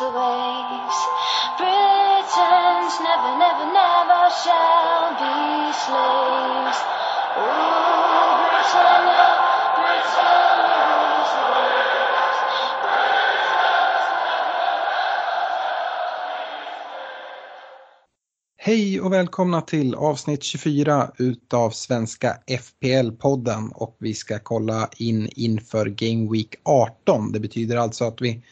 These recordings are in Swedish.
Rules the waves. Britons never, never, never shall be slaves. Ooh, Britannia, Britannia rules the waves. Hej och välkomna till avsnitt 24 utav Svenska FPL-podden och vi ska kolla in inför Game Week 18. Det betyder alltså att vi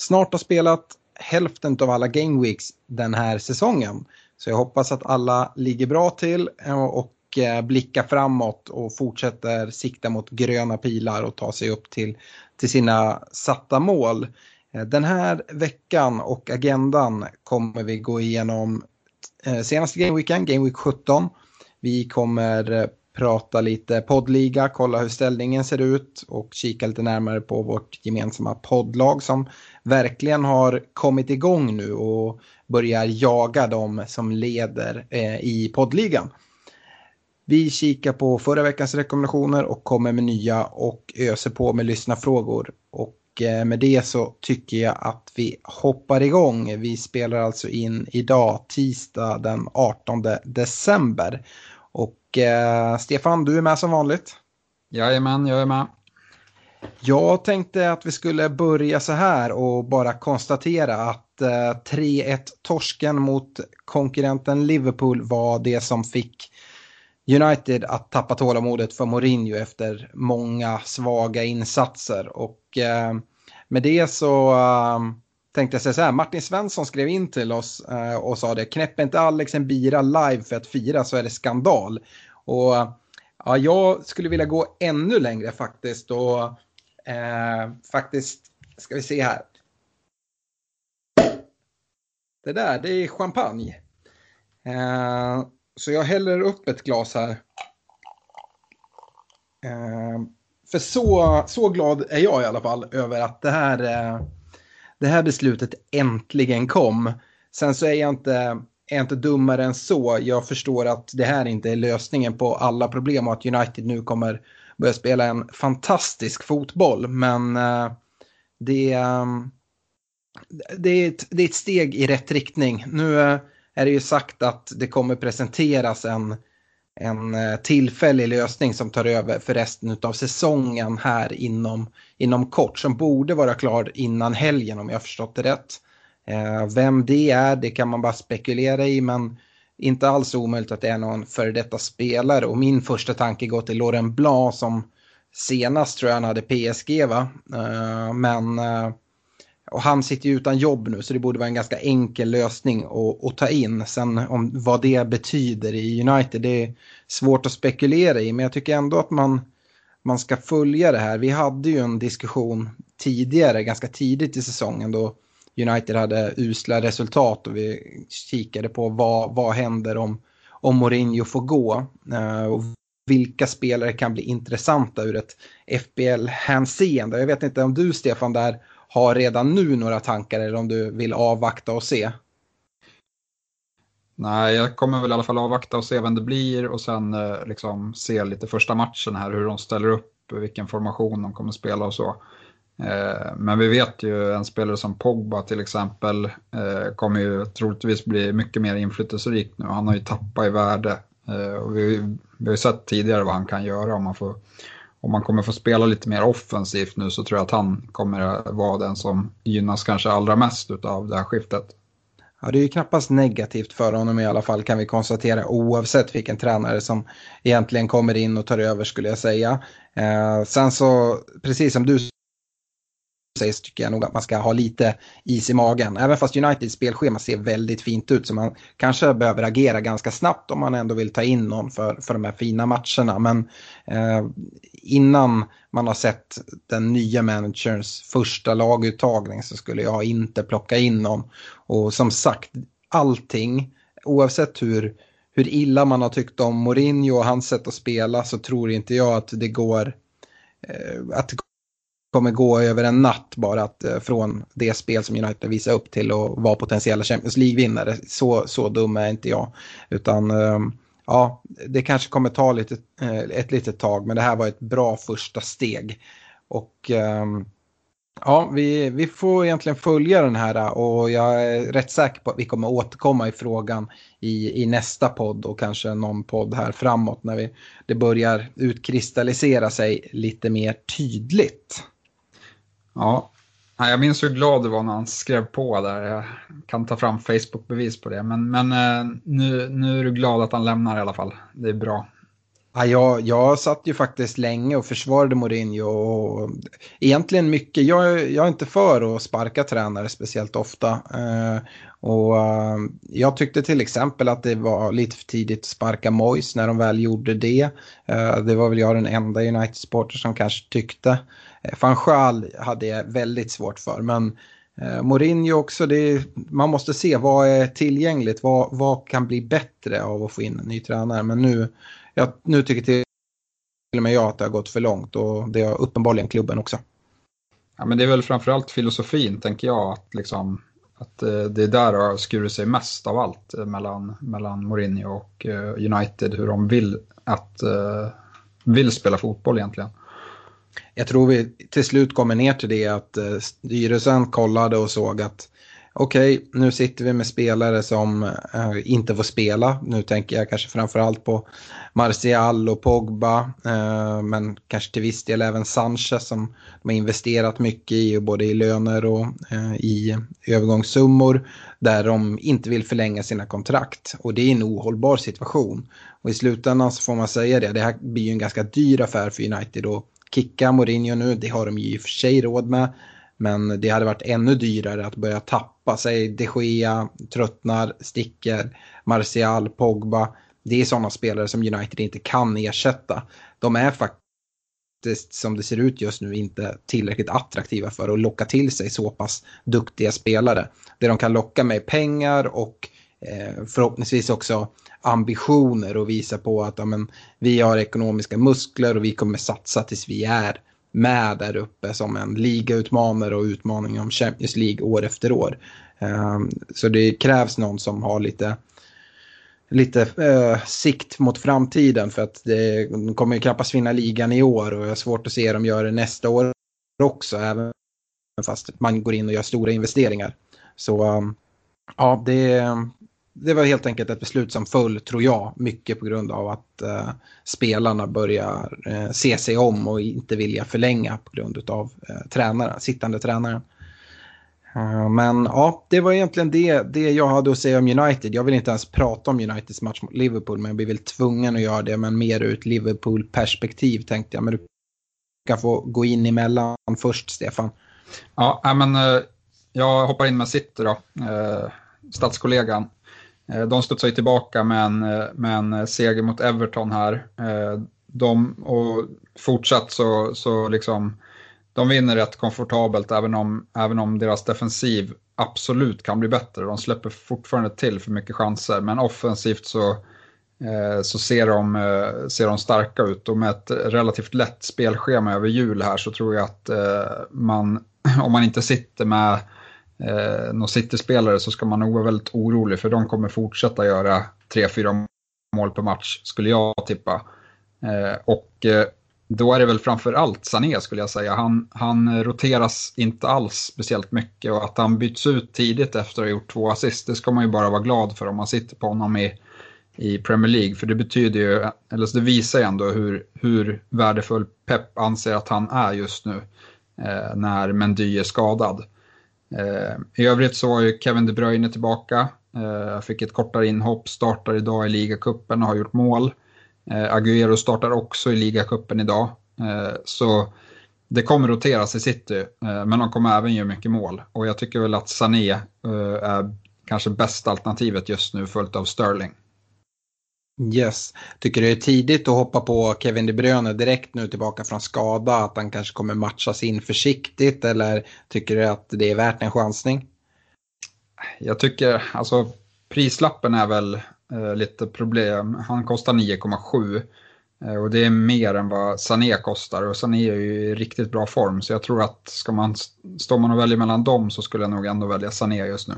snart har spelat hälften av alla Game Weeks den här säsongen. Så jag hoppas att alla ligger bra till eh, och eh, blickar framåt och fortsätter sikta mot gröna pilar och ta sig upp till, till sina satta mål. Eh, den här veckan och agendan kommer vi gå igenom senaste Gameweeken, Game Week 17. Vi kommer prata lite poddliga, kolla hur ställningen ser ut och kika lite närmare på vårt gemensamma poddlag som verkligen har kommit igång nu och börjar jaga dem som leder eh, i poddligan. Vi kikar på förra veckans rekommendationer och kommer med nya och öser på med lyssnarfrågor. Och eh, med det så tycker jag att vi hoppar igång. Vi spelar alltså in idag, tisdag den 18 december. Och eh, Stefan, du är med som vanligt. Jajamän, jag är med. Jag tänkte att vi skulle börja så här och bara konstatera att eh, 3-1 torsken mot konkurrenten Liverpool var det som fick United att tappa tålamodet för Mourinho efter många svaga insatser. Och eh, med det så eh, tänkte jag säga så här, Martin Svensson skrev in till oss och sa det, knäpp inte Alex en bira live för att fira så är det skandal. Och ja, jag skulle vilja gå ännu längre faktiskt och eh, faktiskt, ska vi se här. Det där, det är champagne. Eh, så jag häller upp ett glas här. Eh, för så, så glad är jag i alla fall över att det här, eh, det här beslutet äntligen kom. Sen så är jag inte, är jag inte dummare än så. Jag förstår att det här inte är lösningen på alla problem och att United nu kommer börja spela en fantastisk fotboll. Men eh, det, eh, det, är ett, det är ett steg i rätt riktning. Nu eh, är det ju sagt att det kommer presenteras en, en eh, tillfällig lösning som tar över för resten av säsongen här inom, inom kort. Som borde vara klar innan helgen om jag har förstått det rätt. Eh, vem det är, det kan man bara spekulera i men inte alls omöjligt att det är någon före detta spelare. Och min första tanke går till Laurent Blanc som senast tror jag han hade PSG va. Eh, men eh, och han sitter ju utan jobb nu så det borde vara en ganska enkel lösning att, att ta in. Sen om vad det betyder i United det är svårt att spekulera i men jag tycker ändå att man, man ska följa det här. Vi hade ju en diskussion tidigare, ganska tidigt i säsongen då United hade usla resultat och vi kikade på vad, vad händer om, om Mourinho får gå. Eh, och vilka spelare kan bli intressanta ur ett FBL-hänseende. Jag vet inte om du Stefan där har redan nu några tankar eller om du vill avvakta och se? Nej, jag kommer väl i alla fall avvakta och se vem det blir och sen eh, liksom se lite första matchen här, hur de ställer upp, vilken formation de kommer spela och så. Eh, men vi vet ju en spelare som Pogba till exempel eh, kommer ju troligtvis bli mycket mer inflytelserik nu. Han har ju tappat i värde eh, och vi, vi har ju sett tidigare vad han kan göra om man får, om man kommer få spela lite mer offensivt nu så tror jag att han kommer vara den som gynnas kanske allra mest av det här skiftet. Ja, det är ju knappast negativt för honom i alla fall kan vi konstatera oavsett vilken tränare som egentligen kommer in och tar över skulle jag säga. Eh, sen så, precis som du säger så tycker jag nog att man ska ha lite is i magen. Även fast Uniteds spelschema ser väldigt fint ut så man kanske behöver agera ganska snabbt om man ändå vill ta in någon för, för de här fina matcherna. Men eh, innan man har sett den nya managerns första laguttagning så skulle jag inte plocka in någon. Och som sagt, allting, oavsett hur, hur illa man har tyckt om Mourinho och hans sätt att spela så tror inte jag att det går eh, att det kommer gå över en natt bara att, eh, från det spel som United visar upp till att vara potentiella Champions League-vinnare. Så, så dum är inte jag. Utan ehm, ja, det kanske kommer ta lite, eh, ett litet tag men det här var ett bra första steg. Och ehm, ja, vi, vi får egentligen följa den här och jag är rätt säker på att vi kommer återkomma i frågan i, i nästa podd och kanske någon podd här framåt när vi, det börjar utkristallisera sig lite mer tydligt. Ja, jag minns hur glad du var när han skrev på där. Jag kan ta fram Facebook-bevis på det. Men, men eh, nu, nu är du glad att han lämnar i alla fall. Det är bra. Ja, jag, jag satt ju faktiskt länge och försvarade Mourinho. Och egentligen mycket, jag, jag är inte för att sparka tränare speciellt ofta. Eh, och eh, jag tyckte till exempel att det var lite för tidigt att sparka Mois när de väl gjorde det. Det var väl jag den enda United-supporter som kanske tyckte. Eh, Fanchal eh, hade jag väldigt svårt för. Men eh, Mourinho också, det, man måste se vad är tillgängligt, vad, vad kan bli bättre av att få in en ny tränare. Men nu, jag, nu tycker till och med jag att det har gått för långt och det har uppenbarligen klubben också. Ja, men det är väl framförallt filosofin, tänker jag, att, liksom, att eh, det är där det har skurit sig mest av allt eh, mellan, mellan Mourinho och eh, United, hur de vill, att, eh, vill spela fotboll egentligen. Jag tror vi till slut kommer ner till det att eh, styrelsen kollade och såg att okej, okay, nu sitter vi med spelare som eh, inte får spela. Nu tänker jag kanske framförallt på Martial och Pogba, eh, men kanske till viss del även Sanchez som de har investerat mycket i, både i löner och eh, i övergångssummor, där de inte vill förlänga sina kontrakt. Och det är en ohållbar situation. Och i slutändan så får man säga det, det här blir ju en ganska dyr affär för United och kicka Mourinho nu, det har de ju i och för sig råd med. Men det hade varit ännu dyrare att börja tappa sig. De Gea tröttnar, sticker, Martial, Pogba. Det är sådana spelare som United inte kan ersätta. De är faktiskt, som det ser ut just nu, inte tillräckligt attraktiva för att locka till sig så pass duktiga spelare. Det de kan locka med är pengar och eh, Eh, förhoppningsvis också ambitioner och visa på att amen, vi har ekonomiska muskler och vi kommer satsa tills vi är med där uppe som en ligautmanare och utmaning om Champions League år efter år. Ehm, så det krävs någon som har lite, lite uh, sikt mot framtiden för att det, de kommer ju knappast vinna ligan i år och jag har svårt att se dem göra det nästa år också även fast man går in och gör stora investeringar. Så um, ja, det, det var helt enkelt ett beslut som föll, tror jag, mycket på grund av att eh, spelarna börjar eh, se sig om och inte vilja förlänga på grund av eh, tränaren, sittande tränaren. Uh, men ja, det var egentligen det, det jag hade att säga om United. Jag vill inte ens prata om Uniteds match mot Liverpool, men jag blir väl tvungen att göra det, men mer ur ett Liverpool-perspektiv tänkte jag. Men du kan få gå in emellan först, Stefan. Ja, men eh, jag hoppar in med City då, eh, statskollegan. Eh, de studsar ju tillbaka med en, eh, med en seger mot Everton här. Eh, de, och fortsatt så, så liksom, de vinner rätt komfortabelt även om, även om deras defensiv absolut kan bli bättre. De släpper fortfarande till för mycket chanser, men offensivt så, så ser, de, ser de starka ut. Och med ett relativt lätt spelschema över jul här så tror jag att man, om man inte sitter med eh, någon City-spelare så ska man nog vara väldigt orolig för de kommer fortsätta göra 3-4 mål per match skulle jag tippa. Eh, och eh, då är det väl framför allt Sané skulle jag säga. Han, han roteras inte alls speciellt mycket och att han byts ut tidigt efter att ha gjort två assist, det ska man ju bara vara glad för om man sitter på honom i, i Premier League. För det betyder ju, eller det visar ju ändå hur, hur värdefull Pep anser att han är just nu eh, när Mendy är skadad. Eh, I övrigt så var ju Kevin De Bruyne tillbaka. Eh, fick ett kortare inhopp, startar idag i ligacupen och har gjort mål. Eh, Agüero startar också i ligacupen idag. Eh, så det kommer roteras i City, eh, men de kommer även göra mycket mål. Och jag tycker väl att Sané eh, är kanske bästa alternativet just nu, följt av Sterling. Yes. Tycker du det är tidigt att hoppa på Kevin De Bruyne direkt nu tillbaka från skada? Att han kanske kommer matchas in försiktigt eller tycker du att det är värt en chansning? Jag tycker, alltså prislappen är väl eh, lite problem. Han kostar 9,7 eh, och det är mer än vad Sané kostar och Sané är ju i riktigt bra form så jag tror att ska man, står man och väljer mellan dem så skulle jag nog ändå välja Sané just nu.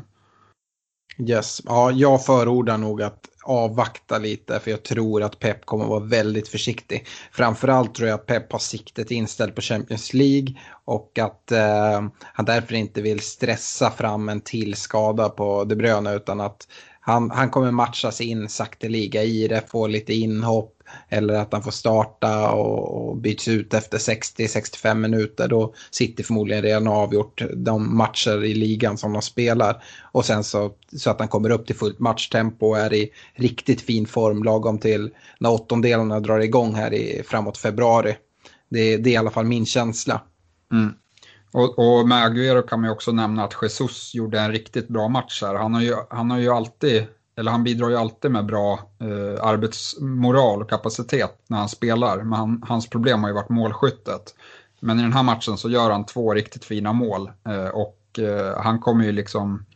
Yes, ja, jag förordar nog att avvakta lite för jag tror att Pep kommer att vara väldigt försiktig. Framförallt tror jag att Pep har siktet inställt på Champions League och att eh, han därför inte vill stressa fram en till skada på De Bruyne utan att han, han kommer matchas in sakteliga i det, få lite inhopp eller att han får starta och, och byts ut efter 60-65 minuter. Då sitter förmodligen redan avgjort de matcher i ligan som de spelar. Och sen så, så att han kommer upp till fullt matchtempo och är i riktigt fin form lagom till när åttondelarna drar igång här i, framåt februari. Det, det är i alla fall min känsla. Mm. Och, och med Agüero kan man ju också nämna att Jesus gjorde en riktigt bra match här. Han har ju, han har ju alltid, eller han bidrar ju alltid med bra eh, arbetsmoral och kapacitet när han spelar. Men han, hans problem har ju varit målskyttet. Men i den här matchen så gör han två riktigt fina mål eh, och eh, han kommer ju liksom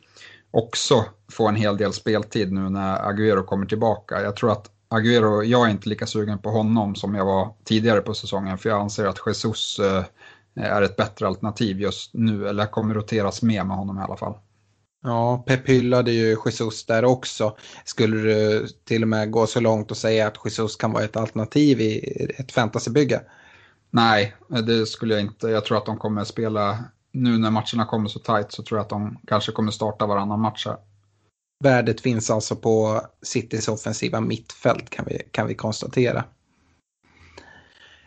också få en hel del speltid nu när Agüero kommer tillbaka. Jag tror att Agüero, jag är inte lika sugen på honom som jag var tidigare på säsongen för jag anser att Jesus eh, är ett bättre alternativ just nu, eller kommer roteras mer med honom i alla fall. Ja, Pep hyllade ju Jesus där också. Skulle du till och med gå så långt och säga att Jesus kan vara ett alternativ i ett fantasybygge? Nej, det skulle jag inte. Jag tror att de kommer spela, nu när matcherna kommer så tajt så tror jag att de kanske kommer starta varannan match här. Värdet finns alltså på Citys offensiva mittfält kan vi, kan vi konstatera.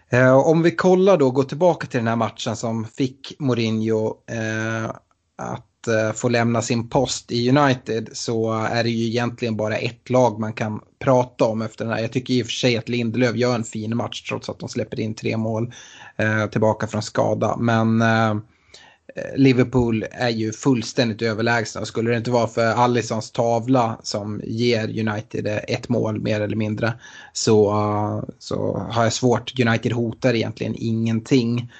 Eh, om vi kollar då, går tillbaka till den här matchen som fick Mourinho eh, att Eh, få lämna sin post i United så är det ju egentligen bara ett lag man kan prata om efter den här. Jag tycker i och för sig att Lindelöf gör en fin match trots att de släpper in tre mål eh, tillbaka från skada. Men eh, Liverpool är ju fullständigt överlägsna. Skulle det inte vara för Allisons tavla som ger United ett mål mer eller mindre så, så har jag svårt. United hotar egentligen ingenting.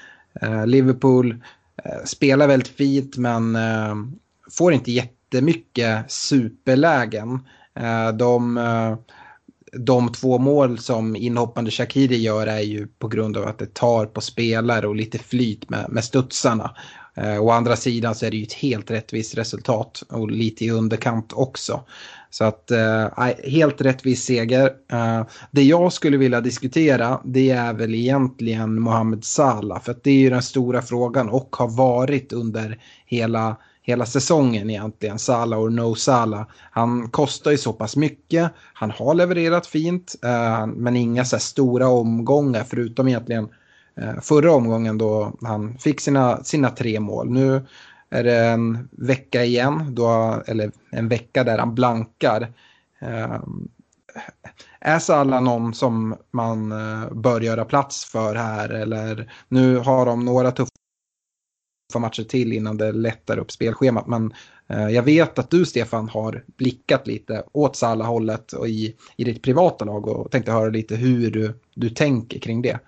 Liverpool Eh, spelar väldigt fint men eh, får inte jättemycket superlägen. Eh, de, de två mål som inhoppande Shakiri gör är ju på grund av att det tar på spelare och lite flyt med, med studsarna. Eh, å andra sidan så är det ju ett helt rättvist resultat och lite i underkant också. Så att eh, helt rättvis seger. Eh, det jag skulle vilja diskutera det är väl egentligen Mohamed Salah. För att det är ju den stora frågan och har varit under hela, hela säsongen egentligen. Salah och no Salah. Han kostar ju så pass mycket. Han har levererat fint eh, men inga så stora omgångar förutom egentligen Eh, förra omgången då han fick sina, sina tre mål. Nu är det en vecka igen, då, eller en vecka där han blankar. Eh, är Salah någon som man eh, bör göra plats för här eller nu har de några tuffa matcher till innan det lättar upp spelschemat. Men jag vet att du Stefan har blickat lite åt Salah-hållet och i, i ditt privata lag och tänkte höra lite hur du, du tänker kring det.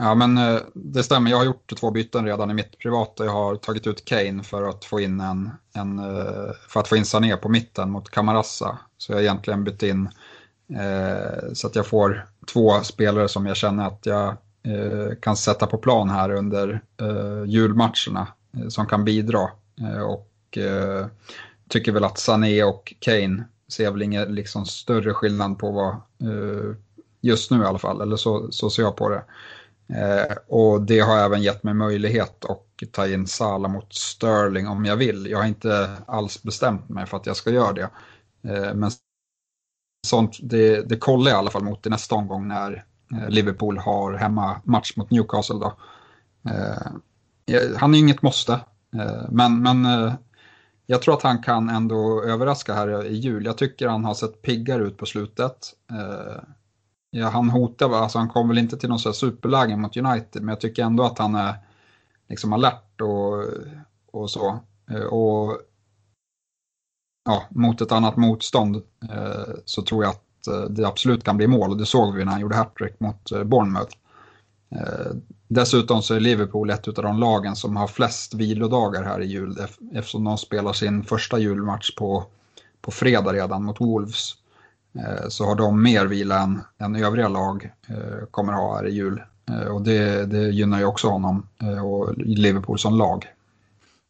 Ja, men eh, det stämmer. Jag har gjort två byten redan i mitt privata. Jag har tagit ut Kane för att få in en, en eh, för att få in Sané på mitten mot Kamarassa. Så jag har egentligen bytt in eh, så att jag får två spelare som jag känner att jag eh, kan sätta på plan här under eh, julmatcherna eh, som kan bidra. Eh, och tycker väl att Sané och Kane ser väl ingen liksom, större skillnad på vad just nu i alla fall, eller så, så ser jag på det. Eh, och det har även gett mig möjlighet att ta in Sala mot Sterling om jag vill. Jag har inte alls bestämt mig för att jag ska göra det. Eh, men sånt, det, det kollar jag i alla fall mot i nästa omgång när eh, Liverpool har hemma match mot Newcastle. Då. Eh, han är inget måste, eh, men, men jag tror att han kan ändå överraska här i jul. Jag tycker han har sett piggare ut på slutet. Ja, han hotar, alltså han kommer väl inte till någon superläge mot United, men jag tycker ändå att han är liksom alert och, och så. Eh, och ja, mot ett annat motstånd eh, så tror jag att eh, det absolut kan bli mål. Det såg vi när han gjorde hattrick mot eh, Bournemouth. Dessutom så är Liverpool ett av de lagen som har flest vilodagar här i jul eftersom de spelar sin första julmatch på, på fredag redan mot Wolves. Eh, så har de mer vila än, än övriga lag eh, kommer ha här i jul. Eh, och det, det gynnar ju också honom och Liverpool som lag.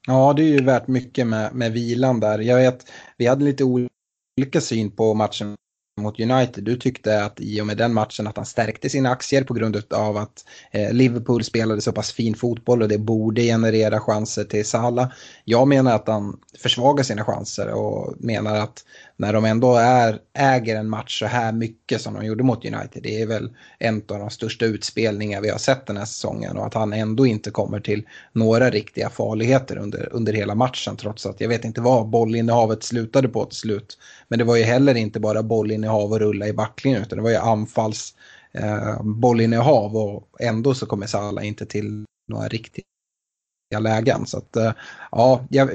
Ja, det är ju värt mycket med, med vilan där. Jag vet, vi hade lite olika syn på matchen mot United. Du tyckte att i och med den matchen att han stärkte sina aktier på grund av att Liverpool spelade så pass fin fotboll och det borde generera chanser till Salah. Jag menar att han försvagar sina chanser och menar att när de ändå är, äger en match så här mycket som de gjorde mot United. Det är väl en av de största utspelningar vi har sett den här säsongen och att han ändå inte kommer till några riktiga farligheter under, under hela matchen trots att jag vet inte vad bollinnehavet slutade på till slut. Men det var ju heller inte bara bollinnehav och rulla i backlinjen utan det var ju anfalls eh, bollinnehav och ändå så kommer Salah inte till några riktiga lägen. Så att eh, ja, jag,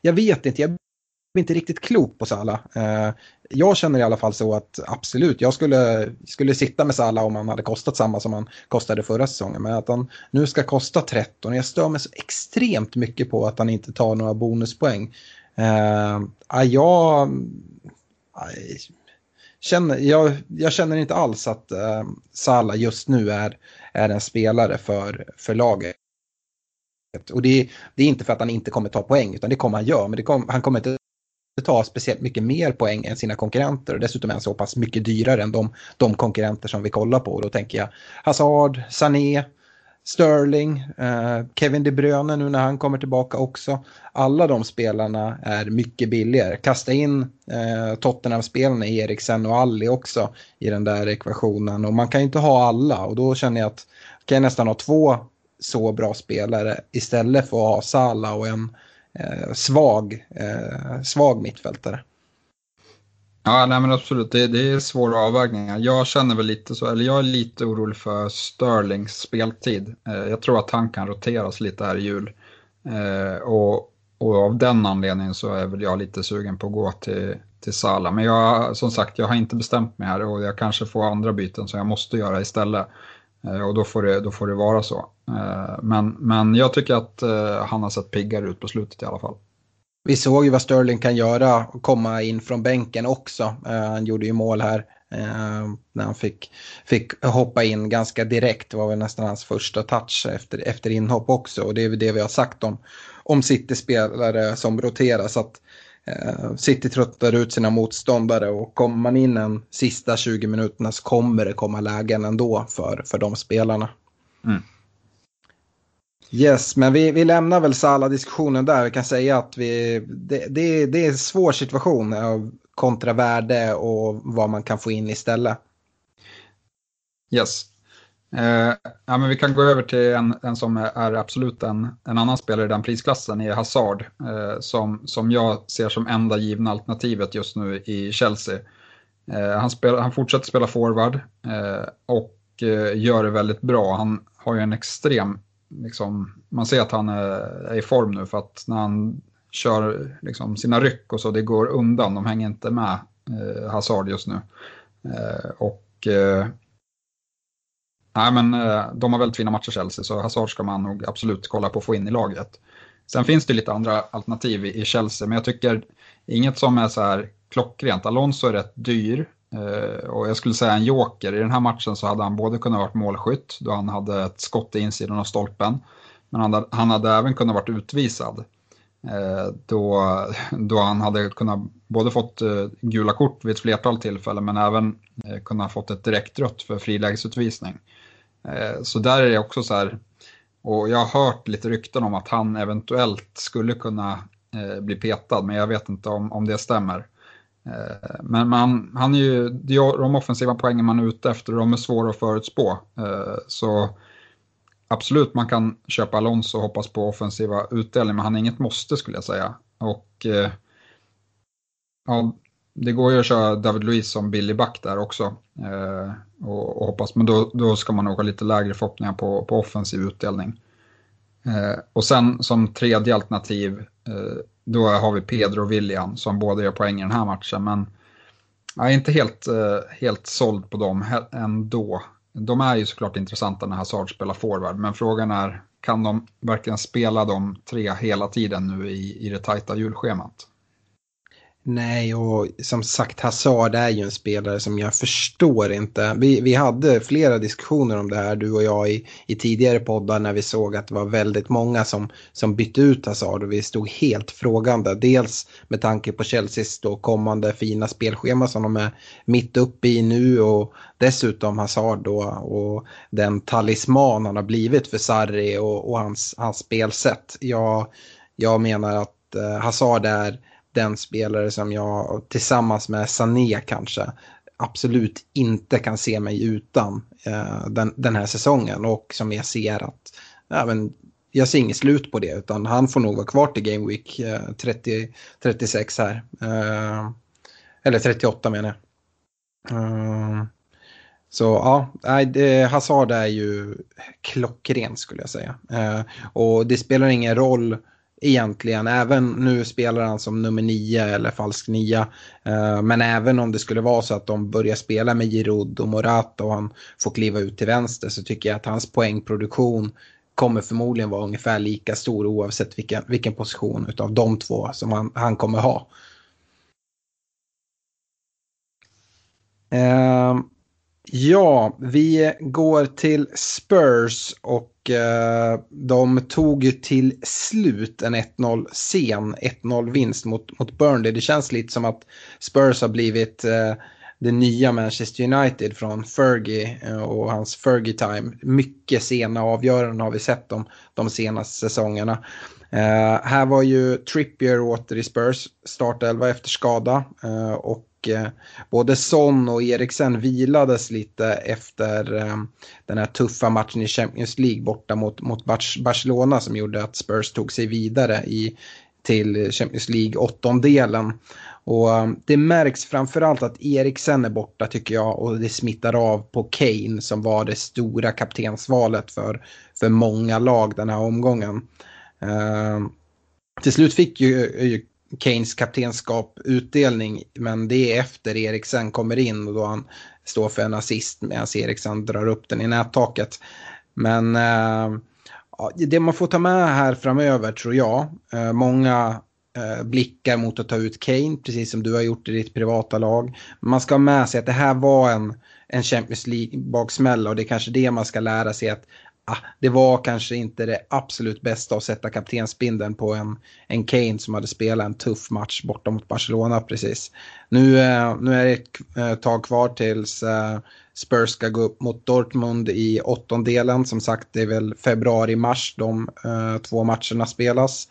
jag vet inte. Jag inte riktigt klok på Salah. Eh, jag känner i alla fall så att absolut, jag skulle, skulle sitta med Salah om han hade kostat samma som han kostade förra säsongen. Men att han nu ska kosta 13, jag stör mig så extremt mycket på att han inte tar några bonuspoäng. Eh, ah, jag, ah, känner, jag, jag, känner inte alls att Sala Salah just nu är, är en spelare för, för laget. Och det, det, är inte för att han inte kommer ta poäng utan det kommer han göra. Men kom, han kommer inte ta speciellt mycket mer poäng än sina konkurrenter och dessutom är han så pass mycket dyrare än de, de konkurrenter som vi kollar på. Och då tänker jag Hazard, Sané, Sterling, eh, Kevin De Bruyne nu när han kommer tillbaka också. Alla de spelarna är mycket billigare. Kasta in eh, Tottenham-spelarna, Eriksen och Alli också i den där ekvationen. Och man kan ju inte ha alla och då känner jag att kan jag nästan ha två så bra spelare istället för att ha Salah och en eh, Eh, svag, eh, svag mittfältare. Ja, nej men absolut. Det, det, är svåra avvägningar. Jag känner väl lite så, eller jag är lite orolig för Sterlings speltid. Eh, jag tror att han kan roteras lite här i jul. Eh, och, och av den anledningen så är väl jag lite sugen på att gå till, till Sala. Men jag, som sagt, jag har inte bestämt mig här och jag kanske får andra byten som jag måste göra istället. Eh, och då får det, då får det vara så. Eh, men, men jag tycker att eh, han har sett piggare ut på slutet i alla fall. Vi såg ju vad Sterling kan göra och komma in från bänken också. Eh, han gjorde ju mål här eh, när han fick, fick hoppa in ganska direkt. Det var väl nästan hans första touch efter, efter inhopp också. Och det är väl det vi har sagt om, om City-spelare som roterar. Så att City tröttar ut sina motståndare och kommer man in en sista 20 minuterna så kommer det komma lägen ändå för, för de spelarna. Mm. Yes, men vi, vi lämnar väl Sala-diskussionen där. Vi kan säga att vi, det, det, det är en svår situation kontra värde och vad man kan få in istället. Yes, Eh, ja, men vi kan gå över till en, en som är absolut en, en annan spelare i den prisklassen, i Hazard, eh, som, som jag ser som enda givna alternativet just nu i Chelsea. Eh, han, spel, han fortsätter spela forward eh, och eh, gör det väldigt bra. Han har ju en extrem, liksom, man ser att han är, är i form nu för att när han kör liksom, sina ryck och så, det går undan, de hänger inte med eh, Hazard just nu. Eh, och eh, Nej, men eh, de har väldigt fina matcher Chelsea, så Hazard ska man nog absolut kolla på att få in i laget. Sen finns det lite andra alternativ i Chelsea, men jag tycker inget som är så här klockrent. Alonso är rätt dyr eh, och jag skulle säga en joker. I den här matchen så hade han både kunnat vara målskytt då han hade ett skott i insidan av stolpen, men han hade, han hade även kunnat vara utvisad. Eh, då, då han hade kunnat både fått gula kort vid ett flertal tillfällen men även kunnat fått ett direkt rött för frilägesutvisning. Eh, så där är det också så här, och jag har hört lite rykten om att han eventuellt skulle kunna eh, bli petad, men jag vet inte om, om det stämmer. Eh, men man, han är ju, de offensiva poängen man är ute efter, de är svåra att förutspå. Så absolut, man kan köpa Alonso och hoppas på offensiva utdelning, men han är inget måste skulle jag säga. Och ja, det går ju att köra David Luiz som billig back där också. Eh, och, och, hoppas, men då, då ska man nog ha lite lägre förhoppningar på, på offensiv utdelning. Eh, och sen som tredje alternativ eh, då har vi Pedro och William som båda gör poäng i den här matchen. Men jag är inte helt, eh, helt såld på dem ändå. De är ju såklart intressanta när Hazard spelar forward, men frågan är kan de verkligen spela de tre hela tiden nu i, i det tajta julschemat? Nej, och som sagt Hazard är ju en spelare som jag förstår inte. Vi, vi hade flera diskussioner om det här, du och jag, i, i tidigare poddar när vi såg att det var väldigt många som, som bytte ut Hazard och vi stod helt frågande. Dels med tanke på Chelseas då kommande fina spelschema som de är mitt uppe i nu och dessutom Hazard då och den talisman han har blivit för Sarri och, och hans, hans spelsätt. Jag, jag menar att eh, Hazard är den spelare som jag tillsammans med Sané kanske absolut inte kan se mig utan eh, den, den här säsongen och som jag ser att ja, men, jag ser inget slut på det utan han får nog vara kvar till Game Week eh, 30, 36 här. Eh, eller 38 menar jag. Eh, så ja, Hazard är ju klockren skulle jag säga. Eh, och det spelar ingen roll egentligen. Även nu spelar han som nummer nio eller falsk nia. Eh, men även om det skulle vara så att de börjar spela med Giroud och Morata och han får kliva ut till vänster så tycker jag att hans poängproduktion kommer förmodligen vara ungefär lika stor oavsett vilken, vilken position av de två som han, han kommer ha. Eh, Ja, vi går till Spurs och eh, de tog ju till slut en 1-0 sen 1-0 vinst mot, mot Burnley. Det känns lite som att Spurs har blivit eh, det nya Manchester United från Fergie eh, och hans Fergie-time. Mycket sena avgöranden har vi sett de, de senaste säsongerna. Eh, här var ju Trippier åter i Spurs startelva efter skada eh, och Eh, både Son och Eriksen vilades lite efter eh, den här tuffa matchen i Champions League borta mot, mot Barcelona som gjorde att Spurs tog sig vidare i, till Champions League åttondelen. Och eh, det märks framförallt att Eriksen är borta tycker jag och det smittar av på Kane som var det stora kaptensvalet för, för många lag den här omgången. Uh, till slut fick ju Kanes kaptenskap utdelning. Men det är efter Eriksen kommer in och då han står för en assist medan Eriksen drar upp den i nättaket. Men eh, det man får ta med här framöver tror jag, eh, många eh, blickar mot att ta ut Kane, precis som du har gjort i ditt privata lag. Man ska ha med sig att det här var en, en Champions League-baksmälla och det är kanske det man ska lära sig att ah, det var kanske inte det absolut bästa att sätta kaptensbindeln på en, en Kane som hade spelat en tuff match borta mot Barcelona precis. Nu, eh, nu är det ett eh, tag kvar tills eh, Spurs ska gå upp mot Dortmund i åttondelen. Som sagt, det är väl februari-mars de eh, två matcherna spelas.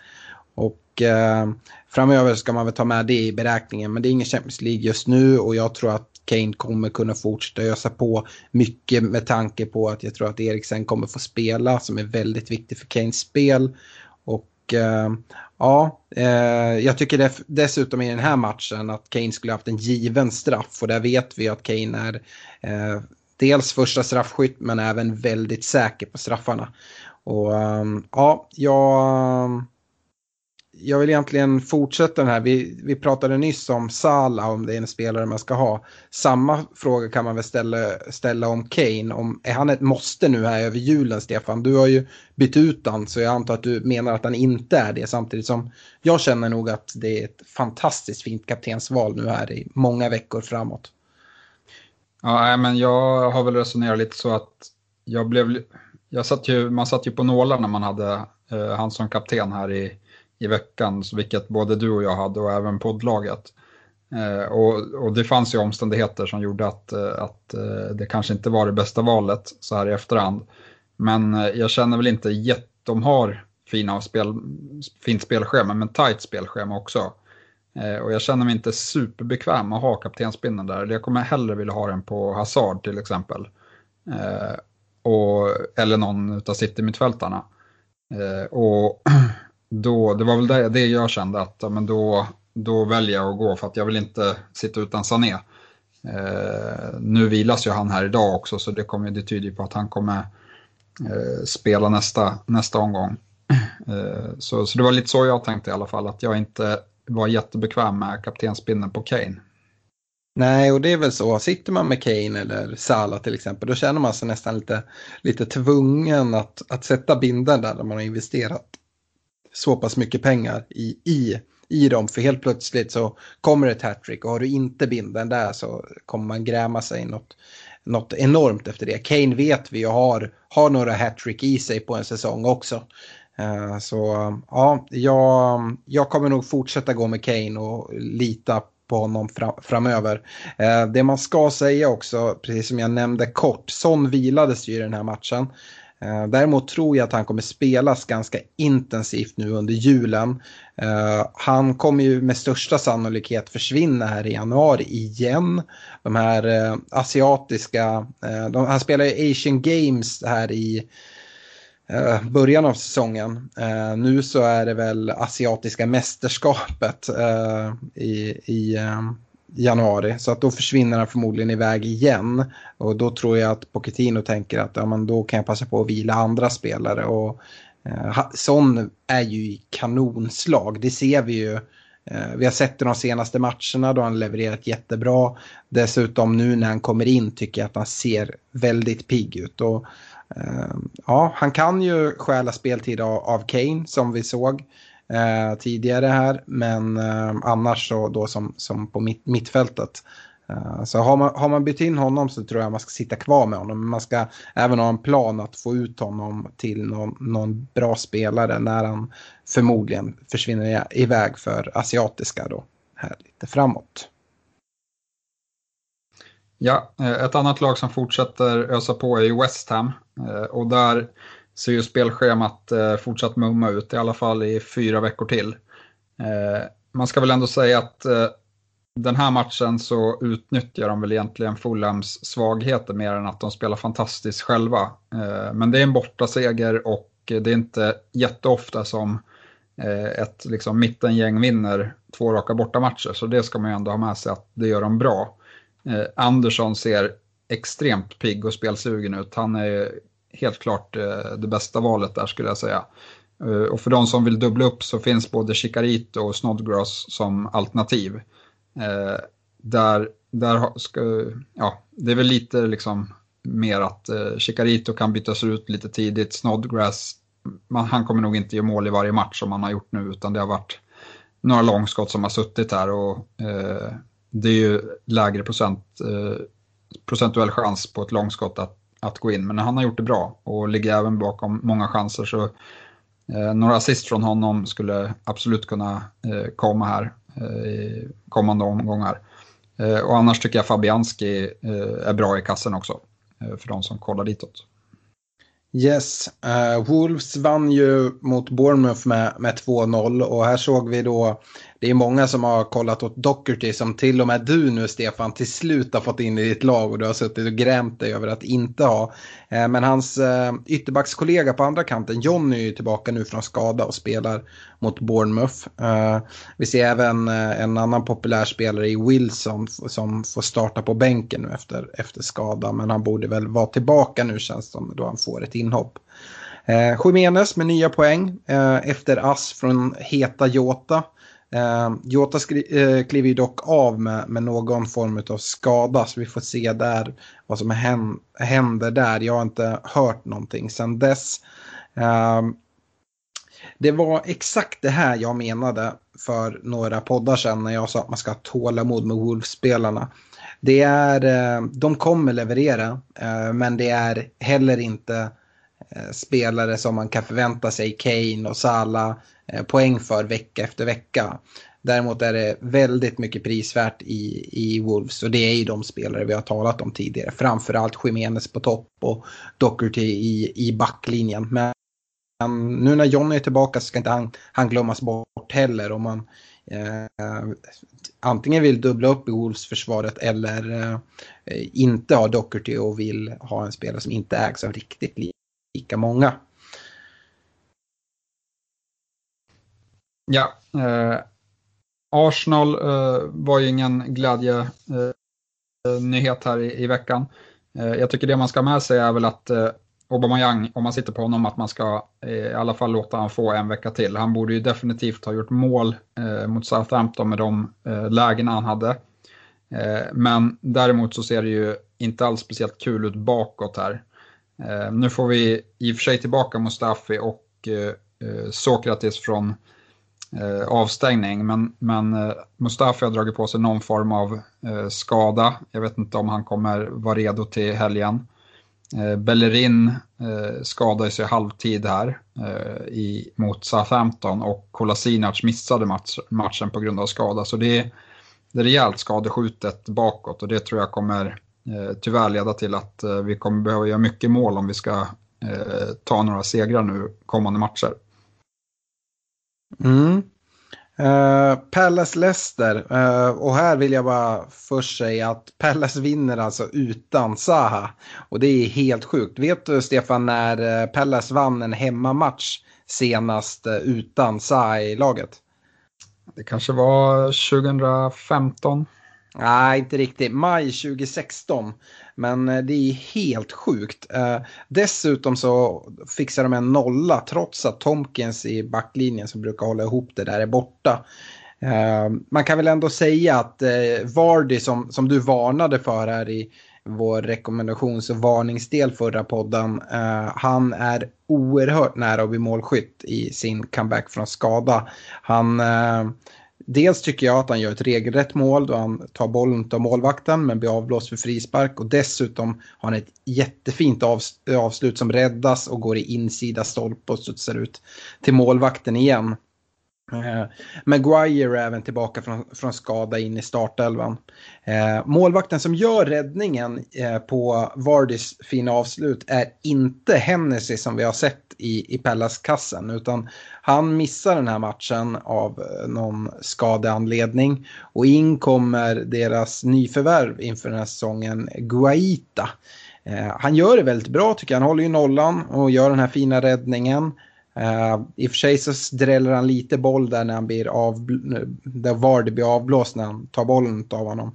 Och eh, framöver ska man väl ta med det i beräkningen. Men det är ingen Champions League just nu och jag tror att Kane kommer kunna fortsätta ösa på. Mycket med tanke på att jag tror att Eriksen kommer få spela som är väldigt viktig för Kanes spel. Och eh, ja, eh, jag tycker dessutom i den här matchen att Kane skulle haft en given straff och där vet vi att Kane är eh, dels första straffskytt men även väldigt säker på straffarna. Och um, ja, jag jag vill egentligen fortsätta den här. Vi, vi pratade nyss om Salah, om det är en spelare man ska ha. Samma fråga kan man väl ställa, ställa om Kane. Om, är han ett måste nu här över julen, Stefan? Du har ju bytt ut han, så jag antar att du menar att han inte är det. Samtidigt som jag känner nog att det är ett fantastiskt fint kaptensval nu här i många veckor framåt. Ja, men jag har väl resonerat lite så att jag blev... Jag satt ju, man satt ju på nålar när man hade eh, han som kapten här i i veckan, vilket både du och jag hade och även poddlaget. Eh, och, och, det fanns ju omständigheter som gjorde att, eh, att eh, det kanske inte var det bästa valet så här i efterhand. Men eh, jag känner väl inte jätte, de har fina spel, fint spelschema men tajt spelschema också. Eh, och jag känner mig inte superbekväm att ha kaptensbindeln där. Jag kommer hellre vilja ha den på Hazard till exempel. Eh, och, eller någon av City-mittfältarna. Eh, och då, det var väl det, det jag kände att men då, då väljer jag att gå för att jag vill inte sitta utan Sané. Eh, nu vilas ju han här idag också så det, kommer, det tyder på att han kommer eh, spela nästa, nästa omgång. Eh, så, så det var lite så jag tänkte i alla fall, att jag inte var jättebekväm med kaptensbindeln på Kane. Nej, och det är väl så. Sitter man med Kane eller Salah till exempel, då känner man sig nästan lite, lite tvungen att, att sätta binden där, där man har investerat så pass mycket pengar i, i, i dem. För helt plötsligt så kommer ett hattrick och har du inte binden där så kommer man gräma sig något, något enormt efter det. Kane vet vi och har, har några hattrick i sig på en säsong också. Eh, så ja, jag, jag kommer nog fortsätta gå med Kane och lita på honom fram, framöver. Eh, det man ska säga också, precis som jag nämnde kort, Son vilades ju i den här matchen. Eh, däremot tror jag att han kommer spelas ganska intensivt nu under julen. Eh, han kommer ju med största sannolikhet försvinna här i januari igen. De här eh, asiatiska, de, han spelar ju Asian Games här i början av säsongen. Nu så är det väl asiatiska mästerskapet i, i januari. Så att då försvinner han förmodligen iväg igen. Och då tror jag att Pochettino tänker att ja, men då kan jag passa på att vila andra spelare. Och, eh, Son är ju i kanonslag, det ser vi ju. Eh, vi har sett det de senaste matcherna då han levererat jättebra. Dessutom nu när han kommer in tycker jag att han ser väldigt pigg ut. Och Eh, ja, han kan ju stjäla speltid av, av Kane som vi såg eh, tidigare här. Men eh, annars så då som, som på mitt, mittfältet. Eh, så har man, har man bytt in honom så tror jag man ska sitta kvar med honom. Men man ska även ha en plan att få ut honom till någon, någon bra spelare när han förmodligen försvinner iväg för asiatiska då. Här lite framåt. Ja, eh, ett annat lag som fortsätter ösa på är ju West Ham. Eh, och där ser ju spelschemat eh, fortsatt mumma ut, i alla fall i fyra veckor till. Eh, man ska väl ändå säga att eh, den här matchen så utnyttjar de väl egentligen Fulhams svagheter mer än att de spelar fantastiskt själva. Eh, men det är en bortaseger och det är inte jätteofta som ett liksom, mittengäng vinner två raka bortamatcher. Så det ska man ju ändå ha med sig att det gör de bra. Eh, Andersson ser extremt pigg och spelsugen ut. Han är helt klart eh, det bästa valet där skulle jag säga. Eh, och för de som vill dubbla upp så finns både Chicarito och Snodgrass som alternativ. Eh, där, där ska, ja, det är väl lite liksom mer att Chicarito kan bytas ut lite tidigt. Snodgrass, man, han kommer nog inte göra mål i varje match som han har gjort nu utan det har varit några långskott som har suttit här och eh, det är ju lägre procent, eh, procentuell chans på ett långskott att, att gå in. Men han har gjort det bra och ligger även bakom många chanser. Så eh, några assist från honom skulle absolut kunna eh, komma här eh, i kommande omgångar. Eh, och annars tycker jag Fabianski eh, är bra i kassen också. för de som kollar ditåt. Yes, Wolves vann ju mot Bournemouth med, med 2-0 och här såg vi då det är många som har kollat åt Docherty som till och med du nu Stefan till slut har fått in i ditt lag och du har suttit och grämt dig över att inte ha. Eh, men hans eh, ytterbackskollega på andra kanten, Johnny, är ju tillbaka nu från skada och spelar mot Bournemouth. Eh, vi ser även en annan populär spelare i Wilson som får starta på bänken nu efter, efter skada. Men han borde väl vara tillbaka nu känns det som då han får ett inhopp. Eh, Jiménez med nya poäng eh, efter ass från Heta Jota. Eh, Jota eh, kliver ju dock av med, med någon form av skada så vi får se där vad som händer där. Jag har inte hört någonting sedan dess. Eh, det var exakt det här jag menade för några poddar sedan när jag sa att man ska ha tålamod med Wolves-spelarna. Det är, eh, de kommer leverera, eh, men det är heller inte eh, Eh, spelare som man kan förvänta sig, Kane och Salah, eh, poäng för vecka efter vecka. Däremot är det väldigt mycket prisvärt i, i Wolves och det är ju de spelare vi har talat om tidigare. Framförallt Jiménez på topp och Docherty i, i backlinjen. Men nu när Johnny är tillbaka så ska inte han, han glömmas bort bort heller om man eh, antingen vill dubbla upp i Wolves-försvaret eller eh, inte ha Docherty och vill ha en spelare som inte ägs av riktigt lika många. Ja, eh, Arsenal eh, var ju ingen glädje eh, nyhet här i, i veckan. Eh, jag tycker det man ska med sig är väl att eh, Aubameyang, om man sitter på honom, att man ska eh, i alla fall låta honom få en vecka till. Han borde ju definitivt ha gjort mål eh, mot Southampton med de eh, lägena han hade. Eh, men däremot så ser det ju inte alls speciellt kul ut bakåt här. Eh, nu får vi i och för sig tillbaka Mustafi och eh, eh, Sokrates från avstängning, men, men Mustafi har dragit på sig någon form av skada. Jag vet inte om han kommer vara redo till helgen. Bellerin skadade sig halvtid här i, mot Southampton och Kolasinac missade match, matchen på grund av skada. Så det är, det är rejält skadeskjutet bakåt och det tror jag kommer tyvärr leda till att eh, vi kommer behöva göra mycket mål om vi ska eh, ta några segrar nu kommande matcher. Mm. Uh, Palace Leicester uh, och här vill jag bara först säga att Palace vinner alltså utan Zaha och det är helt sjukt. Vet du Stefan när Palace vann en hemmamatch senast utan Zaha i laget? Det kanske var 2015. Nej, inte riktigt. Maj 2016. Men eh, det är helt sjukt. Eh, dessutom så fixar de en nolla trots att Tomkins i backlinjen som brukar hålla ihop det där är borta. Eh, man kan väl ändå säga att Vardy som, som du varnade för här i vår rekommendations och varningsdel förra podden. han är oerhört nära att bli målskytt i sin comeback från skada. Han Dels tycker jag att han gör ett regelrätt mål då han tar bollen av målvakten men blir avblåst för frispark och dessutom har han ett jättefint avslut som räddas och går i insida stolpe och studsar ut till målvakten igen. Eh, Maguire är även tillbaka från, från skada in i startelvan. Eh, målvakten som gör räddningen eh, på Vardys fina avslut är inte Hennessy som vi har sett i, i Pellas-kassen utan han missar den här matchen av eh, någon skadeanledning och in kommer deras nyförvärv inför den här säsongen, Guaita. Eh, han gör det väldigt bra tycker jag, han håller ju nollan och gör den här fina räddningen. Uh, I och för sig så dräller han lite boll där när han blir av, där Vardy blir avblåst när han tar bollen av honom.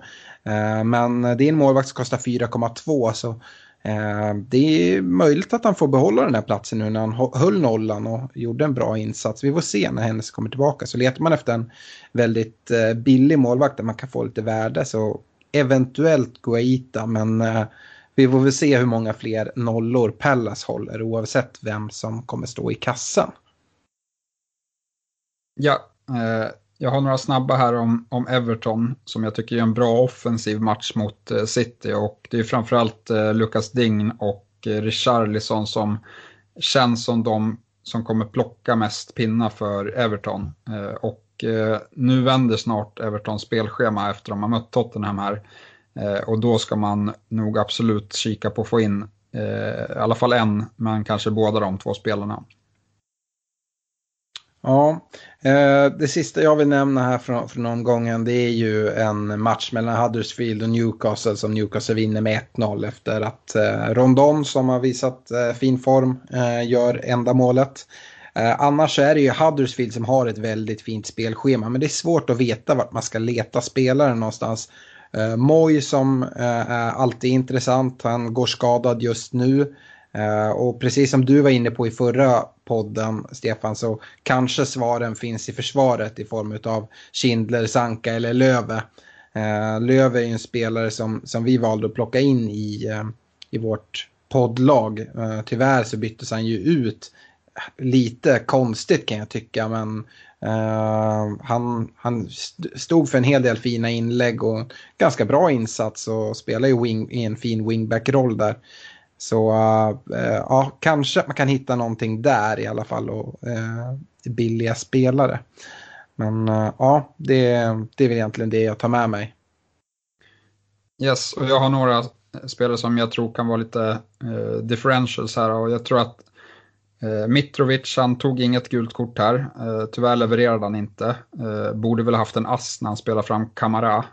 Uh, men det är en målvakt som kostar 4,2 så uh, Eh, det är möjligt att han får behålla den här platsen nu när han höll nollan och gjorde en bra insats. Vi får se när Hennes kommer tillbaka. Så letar man efter en väldigt eh, billig målvakt där man kan få lite värde så eventuellt Guaita men eh, vi får väl se hur många fler nollor Pallas håller oavsett vem som kommer stå i kassan. Ja, jag har några snabba här om, om Everton som jag tycker är en bra offensiv match mot eh, City och det är framförallt eh, Lucas Dign och eh, Richarlison som känns som de som kommer plocka mest pinnar för Everton. Eh, och eh, nu vänder snart Evertons spelschema efter att de har mött Tottenham här. Eh, och då ska man nog absolut kika på att få in eh, i alla fall en, men kanske båda de två spelarna. Ja, eh, det sista jag vill nämna här från, från omgången det är ju en match mellan Huddersfield och Newcastle som Newcastle vinner med 1-0 efter att eh, Rondon som har visat eh, fin form gör enda målet. Annars är det ju Huddersfield som har ett väldigt fint spelschema men det är svårt att veta vart man ska leta spelare någonstans. Moy som alltid är alltid intressant, han går skadad just nu. Eh, och precis som du var inne på i förra podden, Stefan, så kanske svaren finns i försvaret i form av Schindler, Sanka eller Löve. Eh, Löve är ju en spelare som, som vi valde att plocka in i, eh, i vårt poddlag. Tyvärr så byttes han ju ut lite konstigt kan jag tycka, men Uh, han, han stod för en hel del fina inlägg och ganska bra insats och spelar ju wing, i en fin wingback-roll där. Så uh, uh, ja, kanske man kan hitta någonting där i alla fall och eh, billiga spelare. Men eh, ja, det, det är väl egentligen det jag tar med mig. Yes, och jag har några spelare som jag tror kan vara lite differentials här och jag tror att Eh, Mitrovic, han tog inget gult kort här. Eh, tyvärr levererade han inte. Eh, borde väl haft en ass när han spelade fram Kamara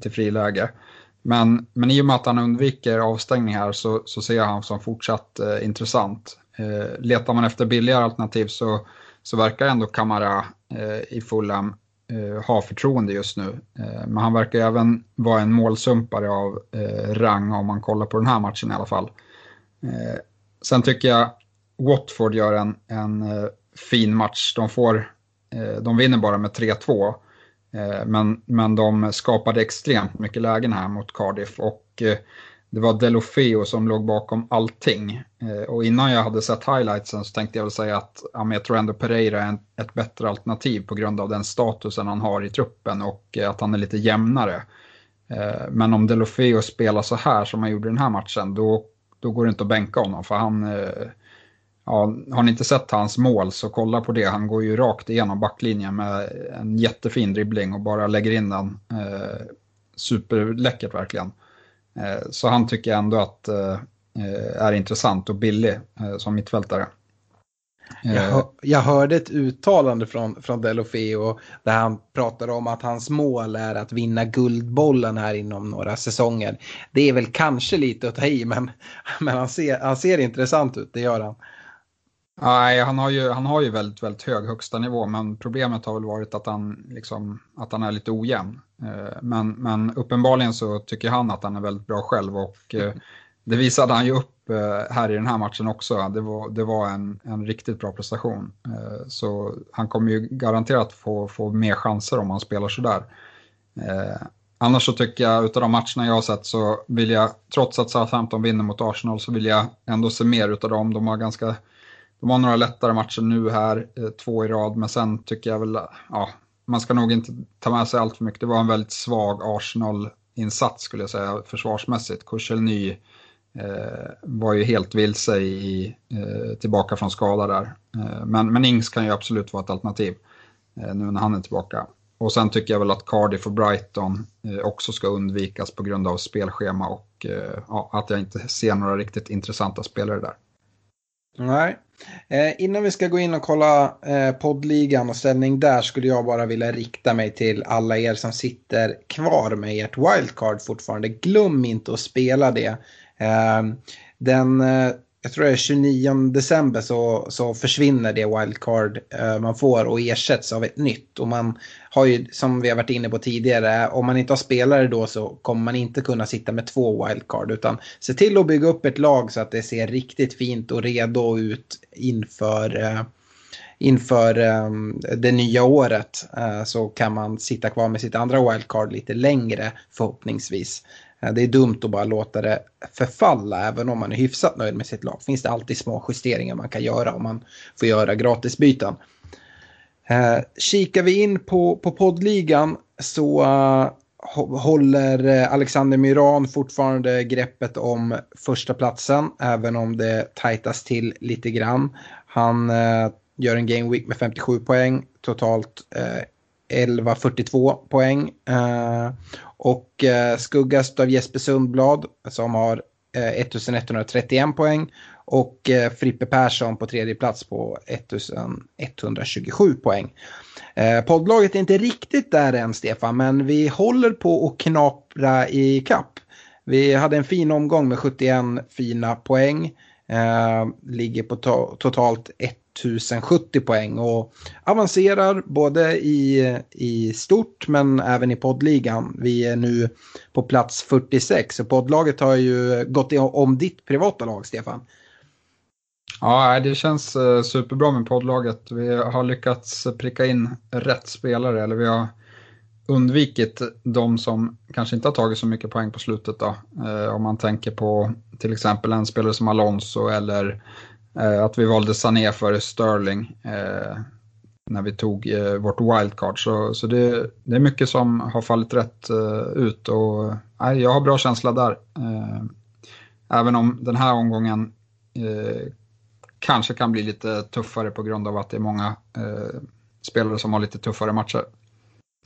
till friläge. Men, men i och med att han undviker avstängning här så, så ser jag honom som fortsatt eh, intressant. Eh, letar man efter billigare alternativ så, så verkar ändå Kamara eh, i Fulham eh, ha förtroende just nu. Eh, men han verkar även vara en målsumpare av rang om man kollar på den här matchen i alla fall. sen tycker jag Watford gör en, en fin match. De, får, de vinner bara med 3-2. Eh, men, men de skapade extremt mycket lägen här mot Cardiff och eh, det var Delofeo som låg bakom allting. Eh, och innan jag hade sett highlightsen så tänkte jag väl säga att ja, jag tror ändå Pereira är ett bättre alternativ på grund av den statusen han har i truppen och att han är lite jämnare. men om Delofeo spelar så här som han gjorde i den här matchen då, då går det inte att bänka honom för han Ja, har ni inte sett hans mål så kolla på det. Han går ju rakt igenom backlinjen med en jättefin dribbling och bara lägger in den. Eh, superläckert verkligen. Eh, så han tycker jag ändå att eh, är intressant och billig eh, som mittfältare. Eh, jag, hör, jag, hörde ett uttalande från, från Delofeo där han pratade om att hans mål är att vinna Guldbollen här inom några säsonger. Det är väl kanske lite att ta i men, men han, ser, han ser intressant ut, det gör han. Nej, han har ju, han har ju väldigt, väldigt hög högsta nivå, men problemet har väl varit att han, liksom, att han är lite ojämn. Eh, men, men uppenbarligen så tycker han att han är väldigt bra själv och eh, det visade han ju upp eh, här i den här matchen också. Det var, det var en, en riktigt bra prestation. Så han kommer ju garanterat få, få mer chanser om han spelar sådär. Annars så tycker jag, utav de matcherna jag har sett så vill jag, trots att Southampton vinner mot Arsenal, så vill jag ändå se mer utav dem. De har ganska de har några lättare matcher nu här, eh, två i rad, men sen tycker jag väl, ja, man ska nog inte ta med sig allt för mycket. Det var en väldigt svag Arsenal-insats skulle jag säga försvarsmässigt. Koscielny eh, var ju helt vilse i, eh, tillbaka från skada där. Eh, men, men Ings kan ju absolut vara ett alternativ eh, nu när han är tillbaka. Och sen tycker jag väl att Cardiff och Brighton eh, också ska undvikas på grund av spelschema och eh, ja, att jag inte ser några riktigt intressanta spelare där. Nej. Eh, innan vi ska gå in och kolla eh, poddligan och ställning där skulle jag bara vilja rikta mig till alla er som sitter kvar med ert wildcard fortfarande. Glöm inte att spela det. Eh, den eh, jag tror det är 29 december så, så försvinner det wildcard eh, man får och ersätts av ett nytt. Och man har ju, som vi har varit inne på tidigare, om man inte har spelare då så kommer man inte kunna sitta med två wildcard. Utan se till att bygga upp ett lag så att det ser riktigt fint och redo ut inför, eh, inför eh, det nya året. Så kan man sitta kvar med sitt andra wildcard lite längre förhoppningsvis. Eh, det är dumt att bara låta det förfalla även om man är hyfsat nöjd med sitt lag. Finns det alltid små justeringar man kan göra om man får göra gratisbyten. Eh, kikar vi in på, på poddligan så uh, håller eh, Alexander Myran fortfarande greppet om första platsen även om det tajtas till lite grann. Han uh, gör en game week med 57 poäng, totalt uh, 11-42 poäng. Eh, och eh, skuggas av Jesper Sundblad som har eh, 1131 poäng. Och eh, Frippe Persson på tredje plats på 1127 poäng. Eh, poddlaget är inte riktigt där än Stefan, men vi håller på att knapra i kapp. Vi hade en fin omgång med 71 fina poäng. Eh, ligger på to totalt 1070 poäng och avancerar både i, i stort men även i poddligan. Vi är nu på plats 46 och poddlaget har ju gått om ditt privata lag, Stefan. Ja, det känns eh, superbra med poddlaget. Vi har lyckats pricka in rätt spelare, eller vi har undvikit de som kanske inte har tagit så mycket poäng på slutet. Då. Eh, om man tänker på till exempel en spelare som Alonso eller Eh, att vi valde Sané före Sterling eh, när vi tog eh, vårt wildcard. Så, så det, det, är mycket som har fallit rätt eh, ut och eh, jag har bra känsla där. Eh, även om den här omgången eh, kanske kan bli lite tuffare på grund av att det är många spelare som har lite tuffare matcher.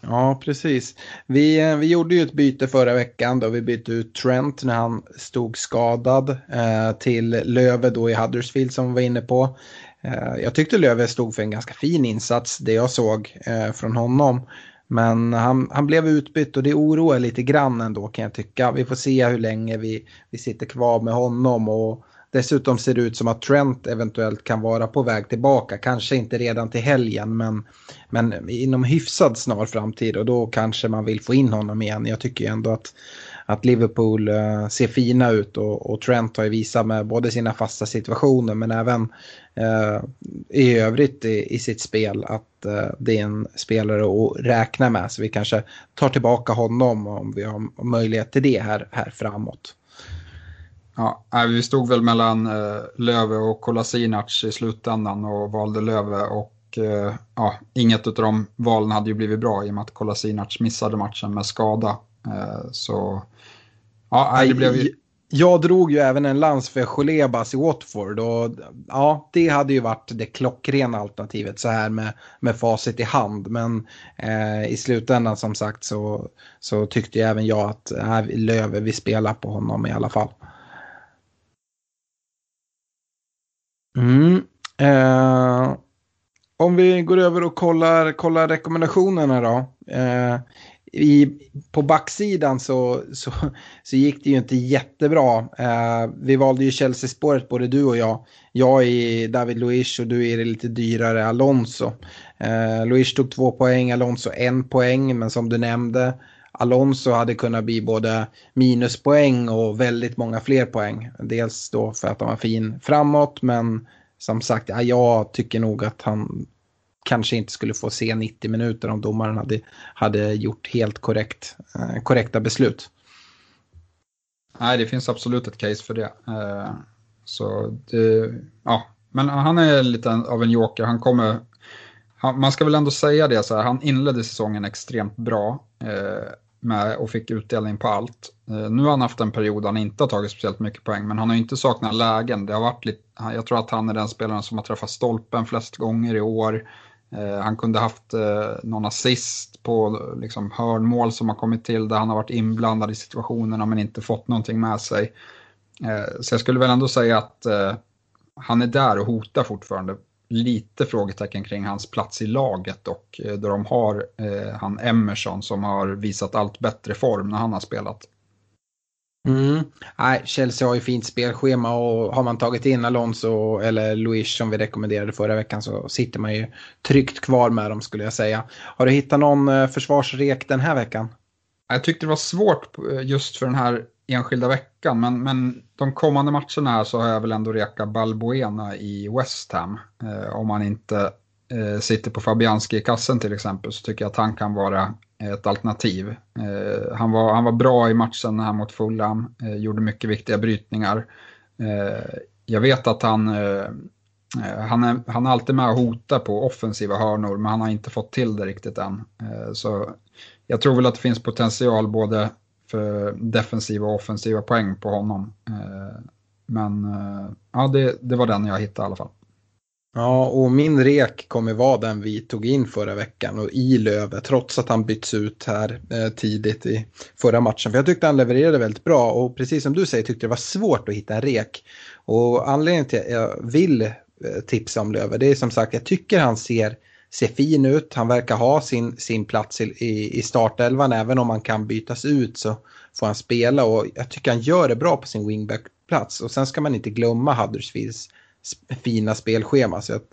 Ja, precis. Vi, eh, vi gjorde ju ett byte förra veckan då vi bytte ut Trent när han stod skadad eh, till Löve då i Huddersfield som vi var inne på. Eh, jag tyckte Löve stod för en ganska fin insats, det jag såg eh, från honom. Men han, han blev utbytt och det oroar lite grann ändå kan jag tycka. Vi får se hur länge vi, vi sitter kvar med honom. Och dessutom ser det ut som att Trent eventuellt kan vara på väg tillbaka. Kanske inte redan till helgen men, men inom hyfsad snar framtid. Och då kanske man vill få in honom igen. Jag tycker ändå att att Liverpool uh, ser fina ut och, och, Trent har ju visat med både sina fasta situationer men även uh, i övrigt i, i, sitt spel att uh, det är en spelare att räkna med. Så vi kanske tar tillbaka honom om vi har möjlighet till det här, här framåt. Ja, vi stod väl mellan eh, Löve och Kolasinac i slutändan och valde Löve och eh, ja, inget av de valen hade ju blivit bra i och med att Kolasinac missade matchen med skada. Eh, så Ja, det blev ju... Jag drog ju även en lans för Cholebas i Watford och ja, det hade ju varit det klockrena alternativet så här med, med facit i hand. Men eh, i slutändan som sagt så, så tyckte ju även jag att äh, Löve, vi spelar på honom i alla fall. Mm. Eh, om vi går över och kollar, kollar rekommendationerna då. Eh, i, på backsidan så, så, så gick det ju inte jättebra. Eh, vi valde ju Chelsea-spåret både du och jag. Jag är David Luiz och du är det lite dyrare Alonso. Eh, Luiz tog två poäng, Alonso en poäng, men som du nämnde Alonso hade kunnat bli både minuspoäng och väldigt många fler poäng. Dels då för att han var fin framåt, men som sagt, ja, jag tycker nog att han kanske inte skulle få se 90 minuter om domaren hade, hade gjort helt korrekt, eh, korrekta beslut. Nej, det finns absolut ett case för det. Eh, så det, ja, men han är lite av en joker. Han kommer, han, man ska väl ändå säga det så här, han inledde säsongen extremt bra eh, med, och fick utdelning på allt. Eh, nu har han haft en period där han inte har tagit speciellt mycket poäng, men han har inte saknat lägen. Det har varit lite, jag tror att han är den spelaren som har träffat stolpen flest gånger i år. Eh, han kunde haft eh, någon assist på liksom, hörnmål som har kommit till där han har varit inblandad i situationerna men inte fått någonting med sig. Eh, så jag skulle väl ändå säga att eh, han är där och hotar fortfarande. Lite frågetecken kring hans plats i laget och då de har han Emerson som har visat allt bättre form när han har spelat. Mm. Nej, Chelsea har ju fint spelschema och har man tagit in Alonso eller Luis som vi rekommenderade förra veckan så sitter man ju tryggt kvar med dem skulle jag säga. Har du hittat någon eh, försvarsrek den här veckan? Jag tyckte det var svårt eh, just för den här enskilda veckan men, men de kommande matcherna här så har jag väl ändå rekat Balbuena i West Ham. Eh, om man inte eh, sitter på Fabianski i kassen till exempel så tycker jag att han kan vara ett alternativ. Eh, han, var, han var bra i matchen här mot Fulham, eh, gjorde mycket viktiga brytningar. Eh, jag vet att han, eh, eh han, är, han är alltid med och hotar på offensiva hörnor men han har inte fått till det riktigt än. Eh, så jag tror väl att det finns potential både för defensiva och offensiva poäng på honom. Eh, men eh, ja, det, det var den jag hittade i alla fall. Ja, och min rek kommer vara den vi tog in förra veckan och i Löve trots att han byts ut här eh, tidigt i förra matchen. För jag tyckte han levererade väldigt bra och precis som du säger tyckte det var svårt att hitta en rek. Och anledningen till att jag vill eh, tipsa om Löve det är som sagt jag tycker han ser, ser fin ut. Han verkar ha sin, sin plats i, i, startelvan även om han kan bytas ut så får han spela och jag tycker han gör det bra på sin wingback-plats. Och sen ska man inte glömma Huddersfields fina spelschema. Så att,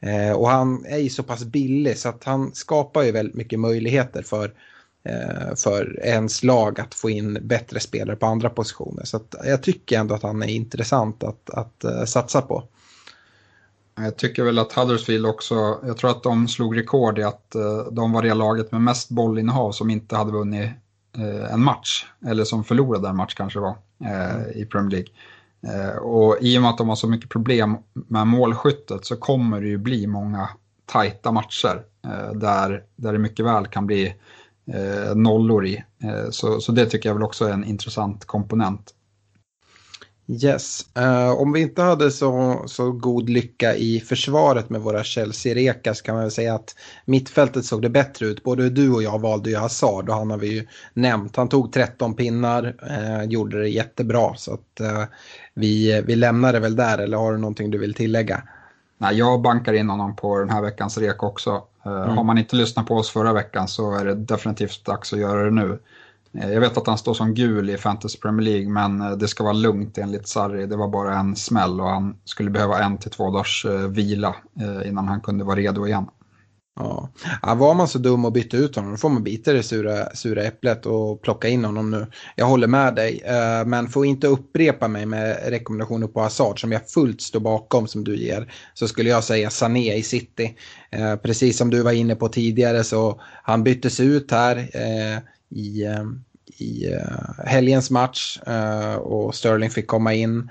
eh, och han är ju så pass billig så att han skapar ju väldigt mycket möjligheter för, eh, för ens lag att få in bättre spelare på andra positioner. Så att jag tycker ändå att han är intressant att, att eh, satsa på. Jag tycker väl att Huddersfield också, jag tror att de slog rekord i att uh, de var det laget med mest bollinnehav som inte hade vunnit uh, en match, eller som förlorade en match kanske var, mm. i Premier League. Eh, och i och med att de har så mycket problem med målskyttet så kommer det ju bli många tajta matcher eh, där, där det mycket väl kan bli eh, nollor i. Så, så det tycker jag väl också är en intressant komponent. Yes. Uh, om vi inte hade så, så god lycka i försvaret med våra Chelsea-rekar så kan man väl säga att mittfältet såg det bättre ut. Både du och jag valde ju Hazard och han har vi ju nämnt. Han tog 13 pinnar, uh, gjorde det jättebra. Så att uh, vi, vi lämnar det väl där eller har du någonting du vill tillägga? Nej, jag bankar in honom på den här veckans rek också. Mm. Har man inte lyssnat på oss förra veckan så är det definitivt dags att göra det nu. Eh, jag vet att han står som gul i Fantasy Premier League men eh, det ska vara lugnt enligt Sarri. Det var bara en smäll och han skulle behöva en till två dagars eh, vila innan han kunde vara redo igen. Ja. ja, var man så dum och bytte ut honom då får man bita det sura, sura äpplet och plocka in honom nu. Jag håller med dig, men får inte upprepa mig med rekommendationer på Hazard som jag fullt står bakom som du ger. Så skulle jag säga Sané i City. Precis som du var inne på tidigare så han byttes ut här i, eh, i eh, helgens match eh, och Sterling fick komma in.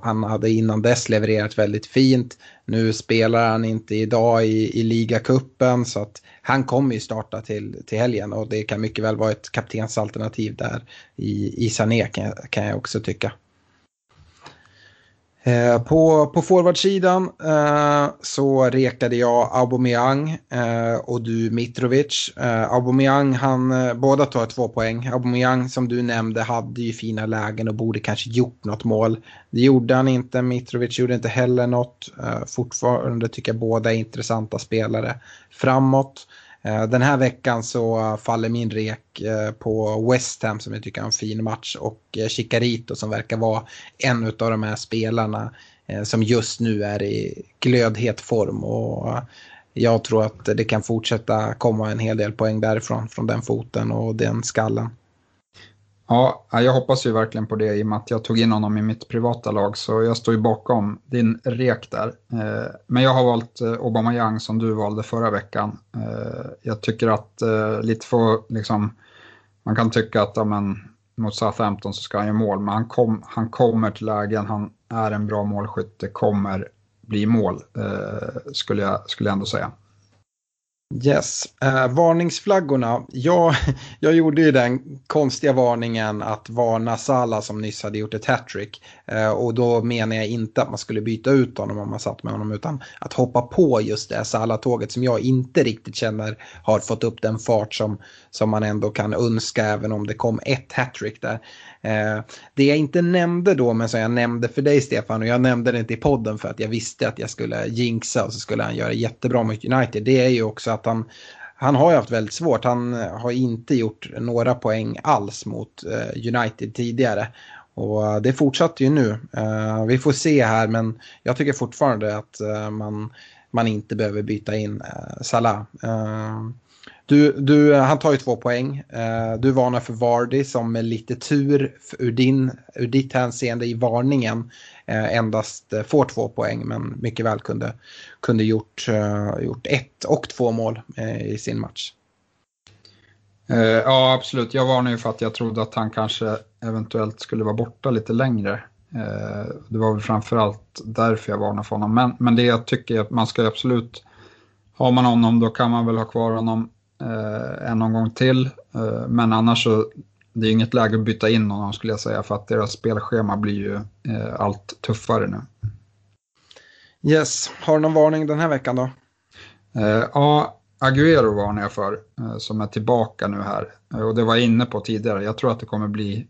Han hade innan dess levererat väldigt fint. Nu spelar han inte idag i, i ligacupen så att han kommer ju starta till, till helgen och det kan mycket väl vara ett kaptensalternativ där i, i Sané kan, kan jag också tycka. Eh, på, på forwardsidan eh, så rekade jag Aubameyang eh, och du Mitrovic. Eh, Aubameyang, han, eh, båda tar två poäng. Aubameyang som du nämnde hade ju fina lägen och borde kanske gjort något mål. Det gjorde han inte, Mitrovic gjorde inte heller något. Eh, fortfarande tycker jag båda är intressanta spelare framåt. Eh, den här veckan så faller min rek eh, på West Ham som jag tycker är en fin match och eh, Chicarito som verkar vara en av de här spelarna som just nu är i glödhet form. Och jag tror att det kan fortsätta komma en hel del poäng därifrån, från den foten och den skallen. Ja, jag hoppas ju verkligen på det i och med att jag tog in honom i mitt privata lag så jag står ju bakom din rek där. Eh, men jag har valt eh, Obama Young som du valde förra veckan. Eh, jag tycker att lite för, liksom, man kan tycka att ja, men, mot Southampton så ska han göra mål, men han, kom, han kommer till lägen, han är en bra målskytt, det kommer bli mål, skulle, jag, skulle jag ändå säga. Yes, uh, varningsflaggorna. Jag, jag gjorde ju den konstiga varningen att varna Sala som nyss hade gjort ett hattrick. Uh, och då menar jag inte att man skulle byta ut honom om man satt med honom utan att hoppa på just det Sala-tåget som jag inte riktigt känner har fått upp den fart som, som man ändå kan önska även om det kom ett hattrick där. Eh, det jag inte nämnde då, men som jag nämnde för dig Stefan, och jag nämnde det inte i podden för att jag visste att jag skulle jinxa och så skulle han göra jättebra mot United, det är ju också att han, han har ju haft väldigt svårt. Han eh, har inte gjort några poäng alls mot eh, United tidigare. Och eh, det fortsatte ju nu. Eh, vi får se här men jag tycker fortfarande att man, man inte behöver byta in Salah. Du, du, eh, han tar ju två poäng. Eh, du varnar för Vardy som med lite tur ur, din, ur ditt hänseende i varningen eh, endast får två poäng men mycket väl kunde, kunde gjort, gjort ett och två mål i sin match. ja, absolut. Jag varnar ju för att jag trodde att han kanske eventuellt skulle vara borta lite längre. det var väl framförallt därför jag varnade för honom. Men, men det jag tycker är att man ska absolut, har man honom då kan man väl ha kvar honom eh, en omgång till. Eh, men annars så det är inget läge att byta in honom skulle jag säga för att deras spelschema blir ju eh, allt tuffare nu. Yes, har du någon varning den här veckan då? Eh, ja, Aguero varnar jag för eh, som är tillbaka nu här. Eh, och det var jag inne på tidigare. Jag tror att det kommer bli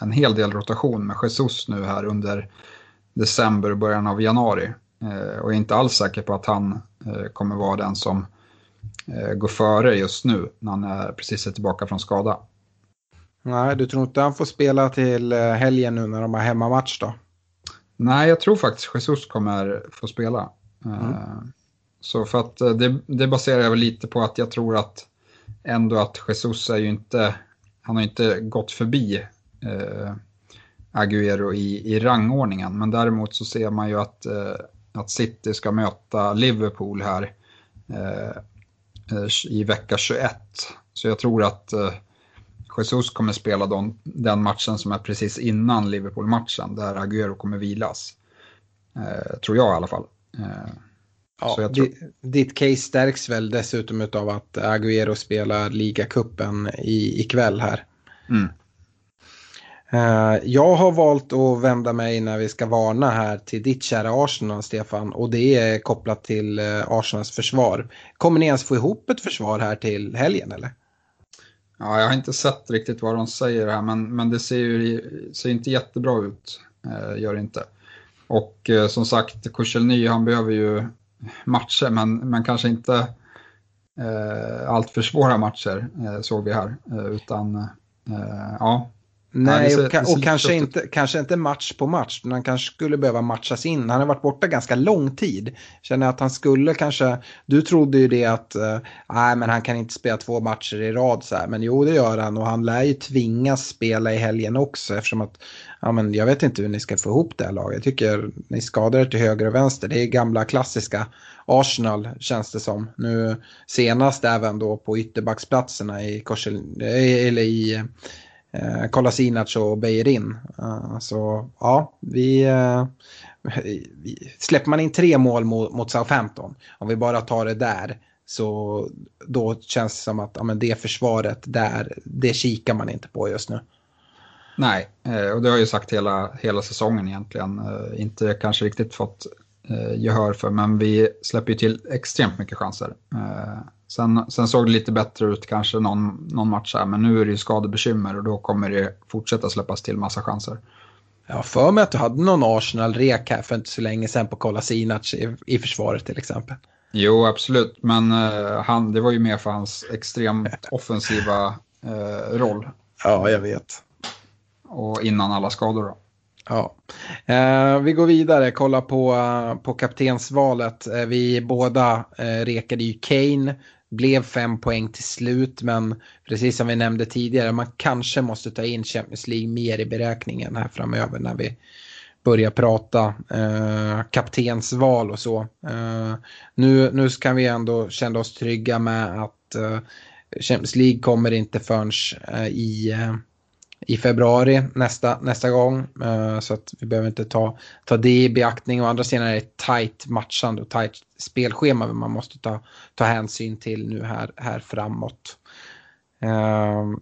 en hel del rotation med Jesus nu här under december och början av januari. och jag är inte alls säker på att han kommer vara den som eh, gå före just nu när han är precis är tillbaka från skada. Nej, du tror inte han får spela till eh, helgen nu när de har hemmamatch då? Nej, jag tror faktiskt Jesus kommer få spela. Eh, mm. Så för att eh, det, det baserar jag väl lite på att jag tror att ändå att Jesus är ju inte, han har inte gått förbi eh, Aguero i, i rangordningen. Men däremot så ser man ju att, eh, att City ska möta Liverpool här. Eh, Eh, i vecka 21. Så jag tror att eh, Jesus kommer spela den, den matchen som är precis innan Liverpool-matchen där Agüero kommer vilas. Eh, tror jag i alla fall. Ja, tror... Ditt case stärks väl dessutom av att Agüero spelar ligacupen i, ikväll här. Mm. Eh, jag har valt att vända mig när vi ska varna här till ditt kära Arsenal, Stefan. Och det är kopplat till eh, Arsenals försvar. Kommer ni ens få ihop ett försvar här till helgen eller? Ja, jag har inte sett riktigt vad de säger här, men, men det ser ju ser inte jättebra ut. Eh, gör det inte. Och eh, som sagt, Koselny, han behöver ju matcher, men, men kanske inte eh, allt för svåra matcher, eh, såg vi här. Eh, utan, ja, Nej, ser, och, och kanske, inte, kanske inte match på match. Men han kanske skulle behöva matchas in. Han har varit borta ganska lång tid. Känner att han skulle kanske, du trodde ju det att, uh, nej men han kan inte spela två matcher i rad så här. Men jo det gör han och han lär ju tvingas spela i helgen också eftersom att, ja men jag vet inte hur ni ska få ihop det här laget. Jag tycker ni skadar er till höger och vänster. Det är gamla klassiska Arsenal känns det som. Nu senast även då på ytterbacksplatserna i Korsel, eller i eh, Kolasinac och Bejerin. Uh, eh, så ja, vi, uh, vi, släpper man in tre mål mot, mot Southampton, om vi bara tar det där, så då känns det som att ja, men det försvaret där, det kikar man inte på just nu. Nej, eh, och det har jag ju sagt hela, hela säsongen egentligen. Inte kanske riktigt fått gehör för, men vi släpper ju till extremt mycket chanser. Sen, sen såg det lite bättre ut kanske någon, någon match här, men nu är det ju skadebekymmer och då kommer det fortsätta släppas till massa chanser. Jag har för mig att du hade någon Arsenal-rek här för inte så länge sedan på Kolasinac i, i försvaret till exempel. Jo, absolut, men uh, han, det var ju mer för hans extremt offensiva uh, roll. Ja, jag vet. Och innan alla skador då. Ja. Eh, vi går vidare, kolla på, på kaptensvalet. Eh, vi båda eh, rekade ju Kane blev fem poäng till slut, men precis som vi nämnde tidigare, man kanske måste ta in Champions League mer i beräkningen här framöver när vi börjar prata eh, kaptensval och så. Eh, nu, nu kan vi ändå känna oss trygga med att eh, Champions League kommer inte förrän eh, i eh, i februari nästa, nästa gång. Uh, så att vi behöver inte ta, ta det i beaktning. Å andra sidan är det tajt matchande och tajt spelschema man måste ta, ta hänsyn till nu här, här framåt. Uh,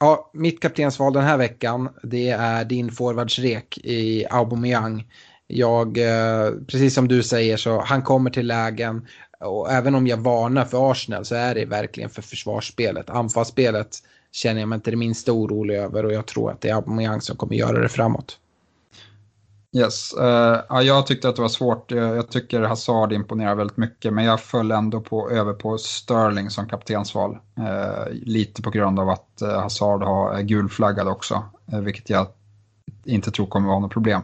ja, mitt kaptensval den här veckan det är din forwardsrek i Aubameyang. Jag, uh, precis som du säger så han kommer till lägen och även om jag varnar för Arsenal så är det verkligen för försvarsspelet. Anfallsspelet känner jag mig inte det minsta orolig över och jag tror att det är Aubameyang som kommer göra det framåt. Yes, uh, ja, jag tyckte att det var svårt. Jag, jag, tycker Hazard imponerar väldigt mycket, men jag föll ändå på, över på Sterling som kaptensval. Uh, lite på grund av att uh, Hazard har, är gulflaggad också, vilket jag inte tror kommer vara något problem.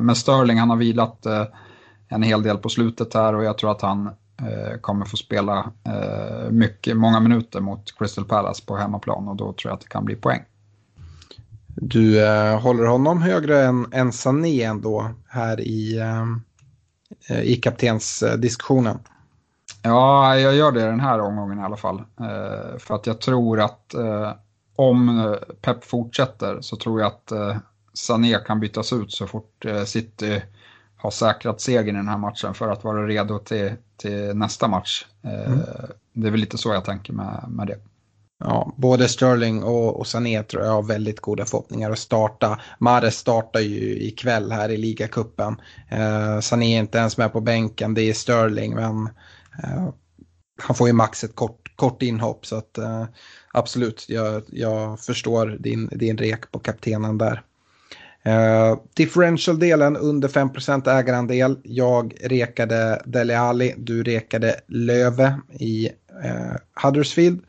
men Sterling, han har vilat en hel del på slutet här och jag tror att han kommer få spela eh, mycket, många minuter mot Crystal Palace på hemmaplan och då tror jag att det kan bli poäng. Du eh, håller honom högre än, än Sané ändå här i, eh, i kaptensdiskussionen? Ja, jag gör det den här omgången i alla fall. Eh, för att jag tror att eh, om Pep fortsätter så tror jag att Sané kan bytas ut så fort City har säkrat segern i den här matchen för att vara redo till, till nästa match. Eh, mm. Det är väl lite så jag tänker med, med det. Ja, både Sterling och, och Sané tror jag har väldigt goda förhoppningar att starta. Mares startar ju ikväll här i ligacupen. Eh, Sané är inte ens med på bänken, det är Sterling, men eh, han får ju max ett kort, kort inhopp så att eh, absolut, jag, jag förstår din, din rek på kaptenen där. Eh, uh, Differential-delen under 5% ägarandel. Jag rekade Dele Alli, du rekade Löve i uh, Huddersfield.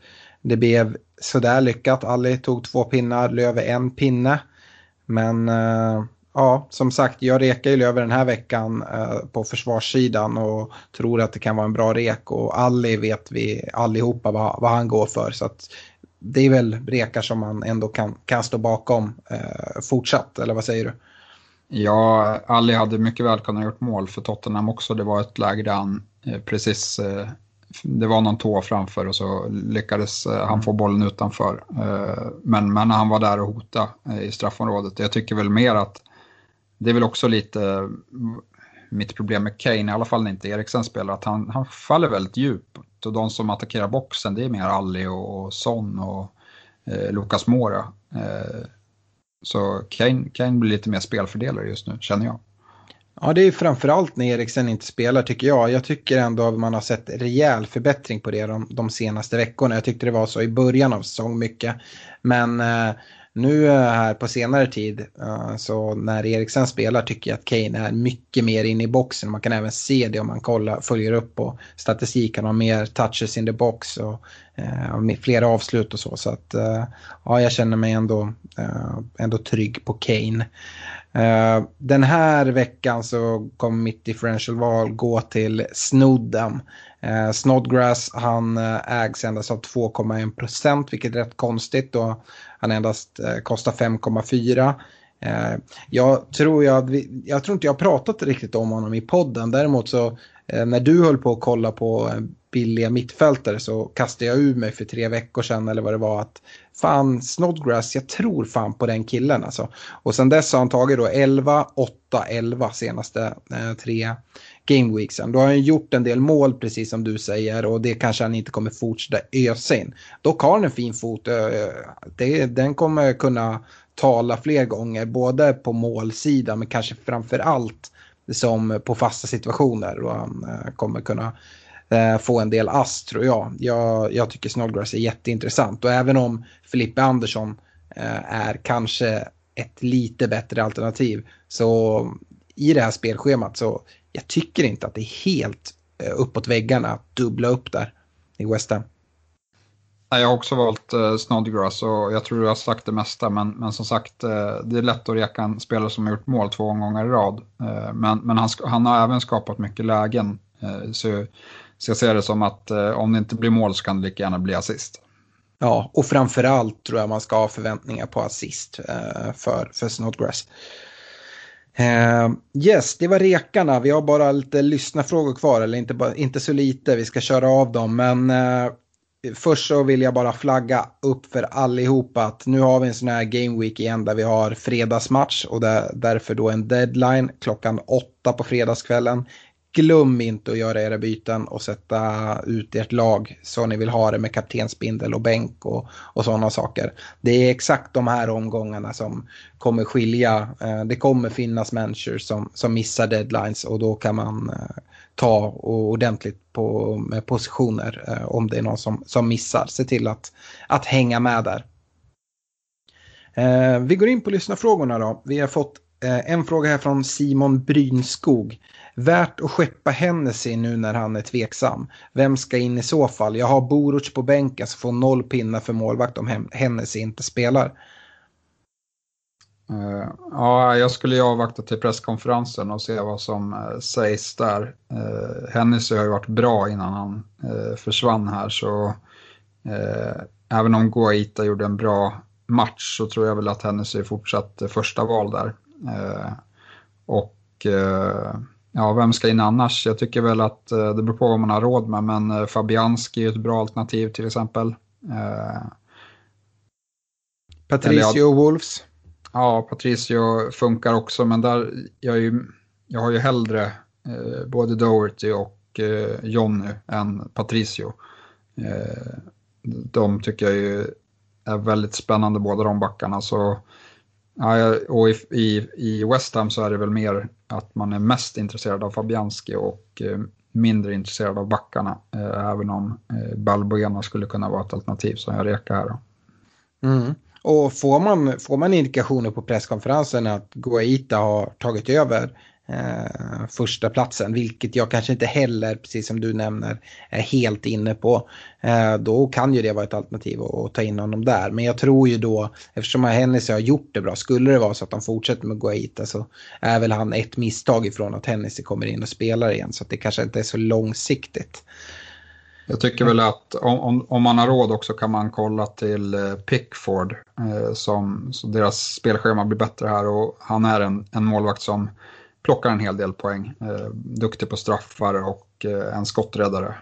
Det blev sådär lyckat. Ali tog två pinnar, Löve en pinne. Men uh, ja, som sagt, jag rekar ju Löve den här veckan på försvarssidan och tror att det kan vara en bra rek. Och Ali vet vi allihopa vad, vad han går för. Så att det är väl rekar som man ändå kan, kan stå bakom eh, fortsatt, eller vad säger du? Ja, Ali hade mycket väl kunnat gjort mål för Tottenham också. Det var ett läge där han eh, precis, eh, det var någon tå framför och så lyckades eh, han få bollen utanför. Eh, men, men han var där och hotade eh, i straffområdet. Jag tycker väl mer att det är väl också lite mitt problem med Kane, i alla fall när inte Eriksen spelar, att han, han faller väldigt djupt och de som attackerar boxen det är mer Alli och, Son och eh, Lucas Mora. Eh, Så Kane, Kane blir lite mer spelfördelare just nu, känner jag. Ja, det är framförallt när Eriksen inte spelar tycker jag. Jag tycker ändå att man har sett rejäl förbättring på det de, de senaste veckorna. Jag tyckte det var så i början av säsong mycket. Men eh, nu eh, här på senare tid, eh, så när Eriksen spelar tycker jag att Kane är mycket mer inne i boxen. Man kan även se det om man kollar, följer upp på statistik. Han har mer touches in the box och eh, flera fler avslut och så. Så att ja, jag känner mig ändå, ändå trygg på Kane. Eh, den här veckan så kommer mitt differential-val gå till Snodden. Eh, Snodgrass han eh, ägs endast av 2,1 procent vilket är rätt konstigt. då han endast kostar 5,4. Jag, tror jag, jag tror inte jag har pratat riktigt om honom i podden. Däremot så när du höll på att kolla på billiga mittfältare så kastade jag ur mig för tre veckor sedan eller vad det var att fan Snodgrass, jag tror fan på den killen alltså. Och sen dess har han tagit då 11, 8, 11 senaste eh, tre gameweeksen. Då har han gjort en del mål precis som du säger och det kanske han inte kommer fortsätta ösa in. Dock har han en fin fot. Eh, det, den kommer kunna tala fler gånger, både på målsidan men kanske framför allt som på fasta situationer. Och han eh, kommer kunna eh, få en del ass tror jag. Jag, jag tycker Snodgrass är jätteintressant och även om Filippe Andersson eh, är kanske ett lite bättre alternativ så i det här spelschemat så jag tycker inte att det är helt eh, uppåt väggarna att dubbla upp där i West Ham. Jag har också valt eh, Snodgrass och jag tror du har sagt det mesta men, men som sagt eh, det är lätt att reka en spelare som har gjort mål två gånger i rad. Eh, men men han, han har även skapat mycket lägen. Eh, så, så jag ser det som att eh, om det inte blir mål så kan det lika gärna bli assist. Ja, och framförallt tror jag man ska ha förväntningar på assist eh, för, för Snodgrass. Eh, yes, det var rekarna. Vi har bara lite lyssnarfrågor kvar, eller inte, inte så lite. Vi ska köra av dem, men eh, först så vill jag bara flagga upp för allihopa att nu har vi en sån här game week igen där vi har fredagsmatch och där, därför då en deadline klockan åtta på fredagskvällen glöm inte att göra era byten och sätta ut ert lag så ni vill ha det med kaptensbindel och bänk och, och sådana saker. Det är exakt de här omgångarna som kommer skilja. Eh, det kommer finnas människor som, som missar deadlines och då kan man eh, ta ordentligt på med positioner eh, om det är någon som, som missar. Se till att, att hänga med där. Eh, vi går in på lyssnarfrågorna då. Vi har fått eh, en fråga här från Simon Brynskog. Värt att skeppa Hennessy nu när han är tveksam. Vem ska in i så fall? Jag har Boruch på bänken så får noll pinnar för målvakt om Hennessy inte spelar. Uh, ja, jag skulle ju avvakta till presskonferensen och se vad som uh, sägs där. Eh, uh, Hennessy har ju varit bra innan han uh, försvann här så även om Guaita gjorde en bra match så tror jag väl att Hennessy är fortsatt första val där. och Ja, vem ska in annars? Jag tycker väl att eh, det beror på vad man har råd med, men eh, Fabianski är ett bra alternativ till exempel. Eh, Patricio jag, Wolves? Ja, Patricio funkar också, men där, jag, ju, jag har ju hellre eh, både Doherty och eh, Jonny än Patricio. Eh, de tycker jag ju är väldigt spännande båda de backarna. Så Ja, och i, i, i West Ham så är det väl mer att man är mest intresserad av Fabianski och eh, mindre intresserad av backarna. Eh, även om eh, Balbuena skulle kunna vara ett alternativ som jag rekar här. Mm. Och får man, får man indikationer på presskonferensen att Guaita har tagit över eh, första platsen, vilket jag kanske inte heller, precis som du nämner, är helt inne på. Eh, då kan ju det vara ett alternativ att, ta in honom där. Men jag tror ju då, eftersom Hennessy har gjort det bra, skulle det vara så att han fortsätter med Guaita så alltså, är väl han ett misstag ifrån att Hennessy kommer in och spelar igen. Så det kanske inte är så långsiktigt. Jag tycker väl att om, om, om, man har råd också kan man kolla till eh, Pickford. Eh, som, så deras spelschema blir bättre här och han är en, en målvakt som plockar en hel del poäng. Eh, duktig på straffar och eh, en skotträddare.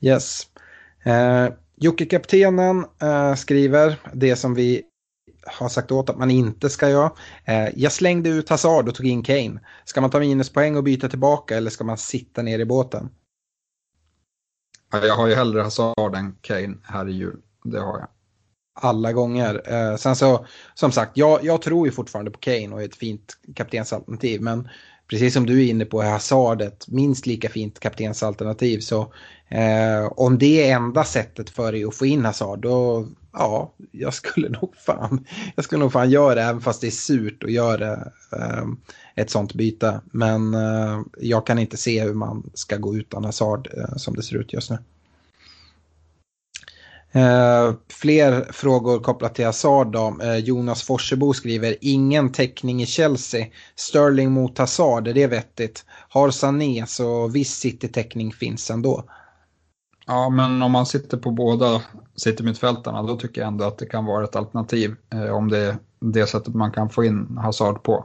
Yes. Eh, Jocke-kaptenen eh, skriver det som vi har sagt åt att man inte ska göra. Eh, jag slängde ut Hazard och tog in Kane. Ska man ta minuspoäng och byta tillbaka eller ska man sitta ner i båten? Jag har ju hellre Hazard än Kane här i jul. Det har jag alla gånger. Eh, sen så, som sagt, jag, jag tror ju fortfarande på Kane och är ett fint kaptensalternativ. Men precis som du är inne på är Hazard ett minst lika fint kaptensalternativ. Så eh, om det är enda sättet för dig att få in Hazard, då ja, jag skulle nog fan, jag skulle nog fan göra det även fast det är surt att göra eh, ett sånt byte. Men eh, jag kan inte se hur man ska gå utan Hazard eh, som det ser ut just nu. Uh, fler frågor kopplat till Hazard då. Uh, Jonas Forsebo skriver ingen täckning i Chelsea. Sterling mot Hazard, är det vettigt? Har Sané så viss City-täckning finns ändå. Ja, men om man sitter på båda City-mittfältarna då tycker jag ändå att det kan vara ett alternativ uh, om det är det sättet man kan få in Hazard på.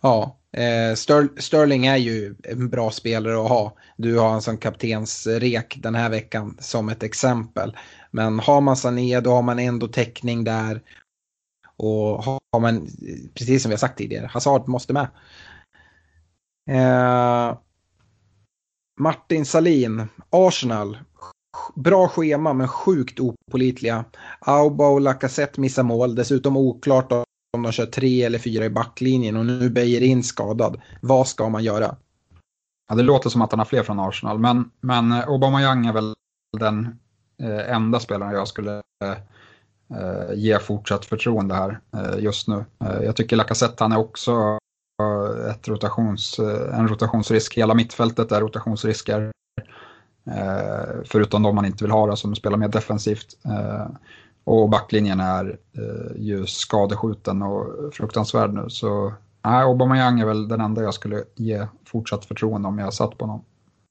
Ja, Eh, Sterling är ju en bra spelare att ha. Du har en som kaptensrek den här veckan som ett exempel. Men har man Sané då har man ändå täckning där. Och har man, precis som vi har sagt tidigare, Hazard måste med. Eh, Martin Salin, Arsenal. Bra schema men sjukt opolitliga. Auba och Lacazette missar mål, dessutom oklart om de kör tre eller fyra i backlinjen och nu böjer in skadad. Vad ska man göra? Ja, det låter som att han har fler från Arsenal, men, men eh, Aubameyang är väl den eh, enda spelaren jag skulle eh, ge fortsatt förtroende här eh, just nu. Eh, jag tycker Lacazette, han är också eh, ett rotations, eh, en rotationsrisk. Hela mittfältet är rotationsrisker. Eh, förutom de man inte vill ha, då, som spelar mer defensivt. Och backlinjen är eh, ju skadeskjuten och fruktansvärd nu. Så nej, Aubameyang är väl den enda jag skulle ge fortsatt förtroende om jag satt på någon.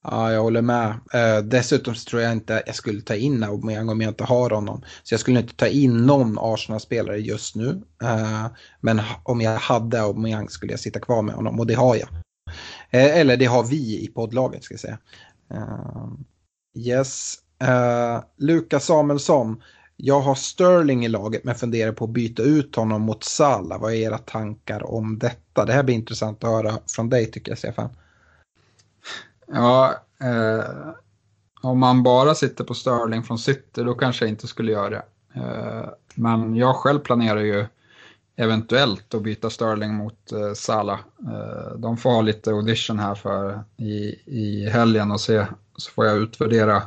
Ja, jag håller med. Eh, dessutom så tror jag inte jag skulle ta in Aubameyang om jag inte har honom. Så jag skulle inte ta in någon Arsenal-spelare just nu. Eh, men om jag hade Aubameyang skulle jag sitta kvar med honom och det har jag. Eh, eller det har vi i poddlaget ska jag säga. Eh, yes. Eh, Lukas Samuelsson. Jag har Sterling i laget men funderar på att byta ut honom mot Salah. Vad är era tankar om detta? Det här blir intressant att höra från dig tycker jag Stefan. Ja, eh, om man bara sitter på Sterling från City då kanske jag inte skulle göra det. Eh, men jag själv planerar ju eventuellt att byta Sterling mot eh, Salah. Eh, de får ha lite audition här för i, i helgen och se så får jag utvärdera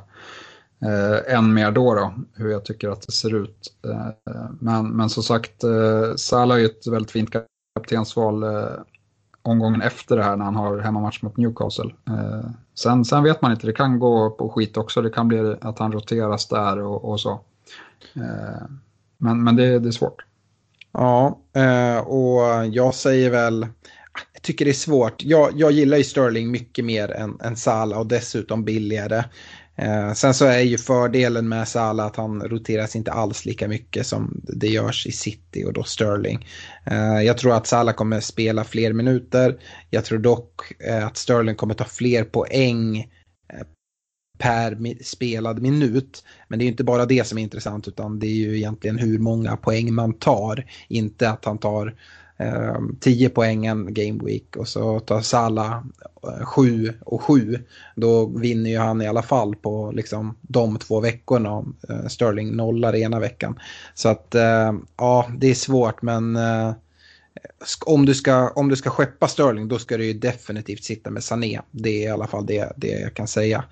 eh, än mer då, då, hur jag tycker att det ser ut. Eh, men, men som sagt, eh, Salah är ju ett väldigt fint kaptensval eh, omgången efter det här när han har hemmamatch mot Newcastle. Eh, sen, sen vet man inte, det kan gå på skit också. Det kan bli att han roteras där och, och så. Eh, men men det, det är svårt. Ja, eh, och jag säger väl, jag tycker det är svårt. Jag, jag gillar ju Sterling mycket mer än, än Salah och dessutom billigare. Eh, sen så är ju fördelen med Salah att han roteras inte alls lika mycket som det görs i City och då Sterling. Eh, jag tror att Salah kommer spela fler minuter. Jag tror dock eh, att Sterling kommer ta fler poäng eh, per spelad minut. Men det är ju inte bara det som är intressant utan det är ju egentligen hur många poäng man tar. Inte att han tar Ehm, 10 poängen game week och så tar Salah eh, 7 och 7. Då vinner ju han i alla fall på liksom, de två veckorna om Sterling nollar ena veckan. Så att ehm, ja, det är svårt men eh, om, du ska, om du ska skeppa Sterling då ska du ju definitivt sitta med Sané. Det är i alla fall det, det jag kan säga.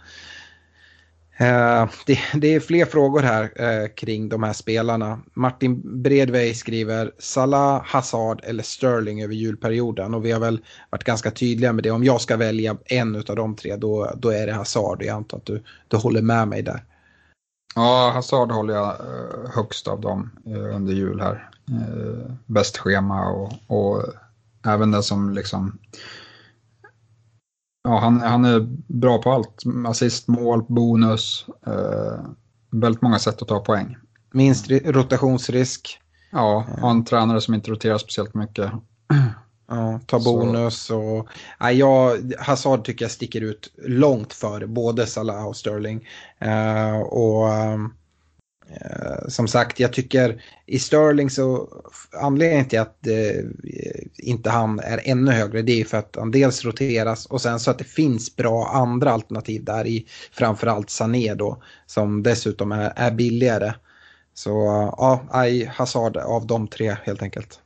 Eh, det, det, är fler frågor här eh, kring de här spelarna. Martin Bredvej skriver Salah, Hazard eller Sterling över julperioden. Och vi har väl varit ganska tydliga med det. Om jag ska välja en av de tre då, då är det Hazard. Jag antar att du, du håller med mig där. Ja, Hazard håller jag eh, högst av dem under jul här. bäst schema och, och även det som liksom Ja, han, han är bra på allt. Assist, mål, bonus. Eh, väldigt många sätt att ta poäng. Minst rotationsrisk. Ja, ha en tränare som inte roterar speciellt mycket. Ja, ta bonus och... Ja, jag, Hazard tycker jag sticker ut långt för både Salah och Sterling. Uh, och um, Eh, Eh, som sagt, jag tycker i Sterling så anledningen till att eh, inte han är ännu högre det är för att han dels roteras och sen så att det finns bra andra alternativ där i framförallt Sané då som dessutom är, är billigare. Så ja, I Hazard av de tre helt enkelt.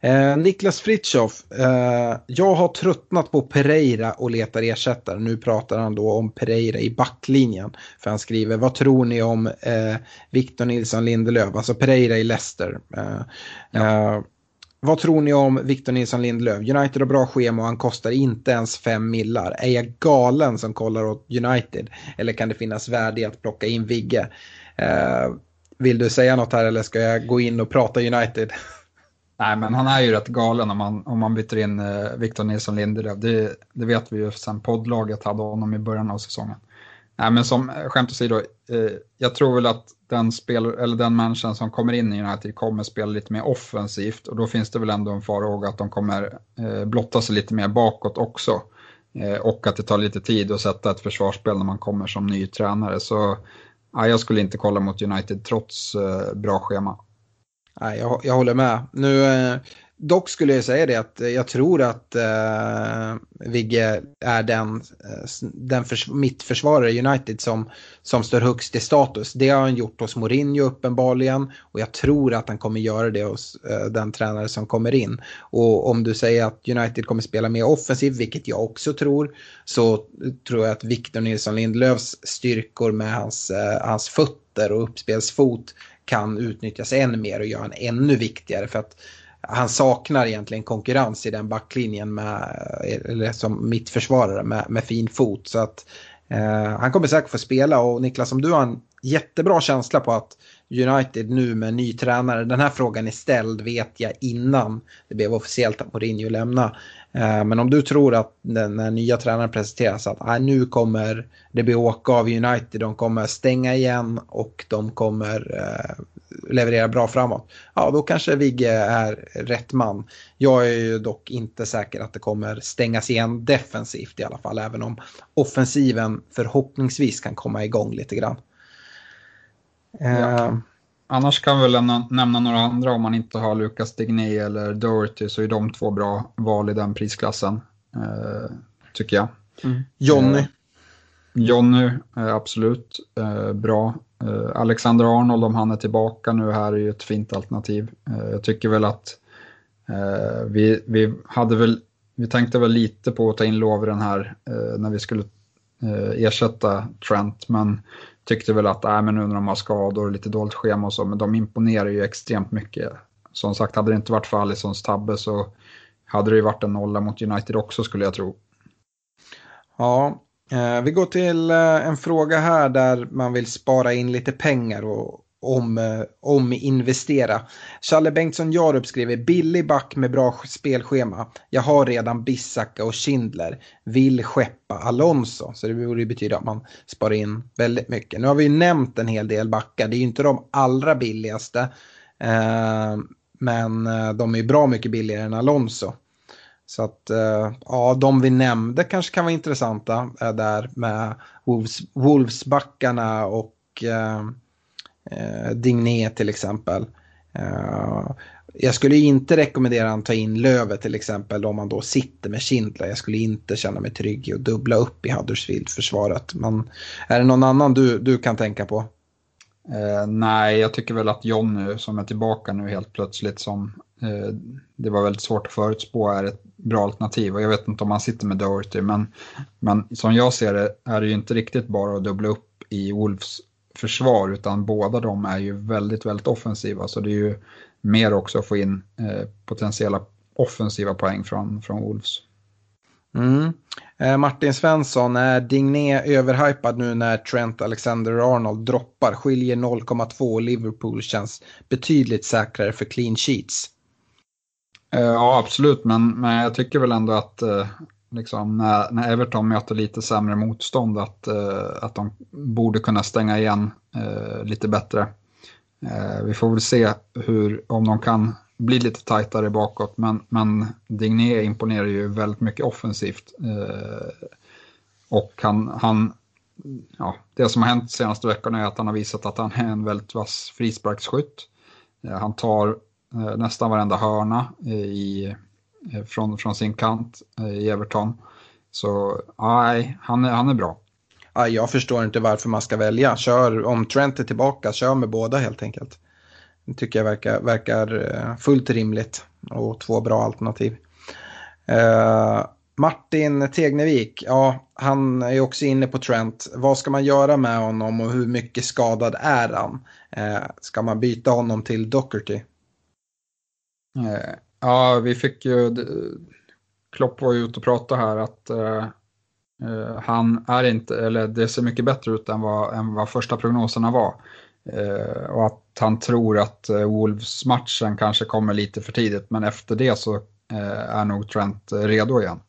Eh, Niklas Fritjof, eh, jag har tröttnat på Pereira och letar ersättare. Nu pratar han då om Pereira i backlinjen. För han skriver, vad tror ni om eh, Victor Nilsson Lindelöf, alltså Pereira i Leicester. Eh, ja. Eh, vad tror ni om Victor Nilsson Lindelöf? United har bra schema och han kostar inte ens fem millar. Är jag galen som kollar åt United? Eller kan det finnas värde i att plocka in Vigge? Eh, vill du säga något här eller ska jag gå in och prata United? Nej, men han är ju rätt galen om man, om man byter in eh, Victor Nilsson Lindelöf. Det, det vet vi ju sen poddlaget hade honom i början av säsongen. Nej, men som eh, skämt åsido, eh, jag tror väl att den, spel, eller den människan som kommer in i United kommer spela lite mer offensivt och då finns det väl ändå en farhåga att de kommer eh, blotta sig lite mer bakåt också. Eh, och att det tar lite tid att sätta ett försvarsspel när man kommer som ny tränare. Så ja, jag skulle inte kolla mot United trots eh, bra schema. Nej, jag, jag håller med. Nu, eh, dock skulle jag säga det att eh, jag tror att eh, Vigge är den, eh, den förs mittförsvarare i United som, som står högst i status. Det har han gjort hos Mourinho uppenbarligen och jag tror att han kommer göra det hos eh, den tränare som kommer in. Och om du säger att United kommer spela mer offensivt, vilket jag också tror, så tror jag att Victor Nilsson Lindelöfs styrkor med hans, eh, hans fötter och uppspelsfot kan utnyttjas än mer och göra en ännu viktigare. För att han saknar egentligen konkurrens i den backlinjen med, eller som mittförsvarare med, med fin fot. Så att eh, han kommer säkert få spela och Niklas om du har en jättebra känsla på att United nu med ny tränare, den här frågan är ställd vet jag innan det blev officiellt att Mourinho lämna. Eh, men om du tror att när nya tränaren presenteras att ah, nu kommer det bli åka av United, de kommer stänga igen och de kommer eh, leverera bra framåt. Ja, då kanske Vigge är rätt man. Jag är ju dock inte säker att det kommer stängas igen defensivt i alla fall, även om offensiven förhoppningsvis kan komma igång lite grann. Ja. Eh, Annars kan vi väl nämna några andra om man inte har Lucas Digné eller Doherty så är de två bra val i den prisklassen. Eh, tycker jag. Mm. Jonny. Eh, Jonny, eh, absolut eh, bra. Eh, Alexander Arnold om han är tillbaka nu här är ju ett fint alternativ. Eh, jag tycker väl att vi, vi hade väl, vi tänkte väl lite på att ta in Lovren här när vi skulle ersätta Trent men tyckte väl att äh, men nu när de har skador och lite dåligt schema och så, men de imponerar ju extremt mycket. Som sagt, hade det inte varit för Alissons tabbe så hade det ju varit en nolla mot United också skulle jag tro. Ja, eh, vi går till eh, en fråga här där man vill spara in lite pengar och om, eh, om investera. Challe Bengtsson Jarup skriver billig back med bra spelschema. Jag har redan Bissaka och Schindler. Vill skeppa Alonso. Så det borde betyda att man sparar in väldigt mycket. Nu har vi ju nämnt en hel del backar. Det är ju inte de allra billigaste. Eh, men eh, de är ju bra mycket billigare än Alonso. Så att eh, ja, de vi nämnde kanske kan vara intressanta eh, där med Wolves, Wolvesbackarna och eh, eh, Digné till exempel. Eh, jag skulle inte rekommendera att ta in Lövet till exempel om man då sitter med Schindler. Jag skulle inte känna mig trygg i att dubbla upp i Huddersfield-försvaret. Men är det någon annan du, du kan tänka på? Eh, nej, jag tycker väl att Jonny som är tillbaka nu helt plötsligt som eh, det var väldigt svårt att förutspå är ett bra alternativ. Och jag vet inte om han sitter med Doherty men, men som jag ser det är det ju inte riktigt bara att dubbla upp i Wolves försvar utan båda de är ju väldigt, väldigt offensiva. Så det är ju mer också att få in eh, potentiella offensiva poäng från, från Wolves. Mm. Eh, Martin Svensson, är Digné överhypad nu när Trent Alexander-Arnold droppar? Skiljer 0,2 Liverpool känns betydligt säkrare för clean sheets. Eh, ja, absolut, men, men jag tycker väl ändå att eh, liksom, när, när Everton möter lite sämre motstånd att, eh, att de borde kunna stänga igen eh, lite bättre. Eh, vi får väl se hur, om de kan bli lite tajtare bakåt, men, men Digné imponerar ju väldigt mycket offensivt. och han, han, ja, det som har hänt de senaste veckorna är att han har visat att han är en väldigt vass frisparksskytt. han tar nästan varenda hörna i från, från sin kant eh, i Everton. Så nej, han är, han är bra. ja, jag förstår inte varför man ska välja. Kör, om Trent är tillbaka, kör med båda helt enkelt. Det tycker jag verkar, verkar eh, fullt rimligt och två bra alternativ. Uh, Martin Tegnevik, ja, han är också inne på Trent. Vad ska man göra med honom och hur mycket skadad är han? Uh, ska man byta honom till Docherty? Ja, vi fick ju... Klopp var ju ute och pratade här att eh, eh, han är inte, eller det ser mycket bättre ut än vad, än vad första prognoserna var. Eh, och att han tror att Wolves-matchen kanske kommer lite för tidigt, men efter det så Eh, är nog Trent redo igen.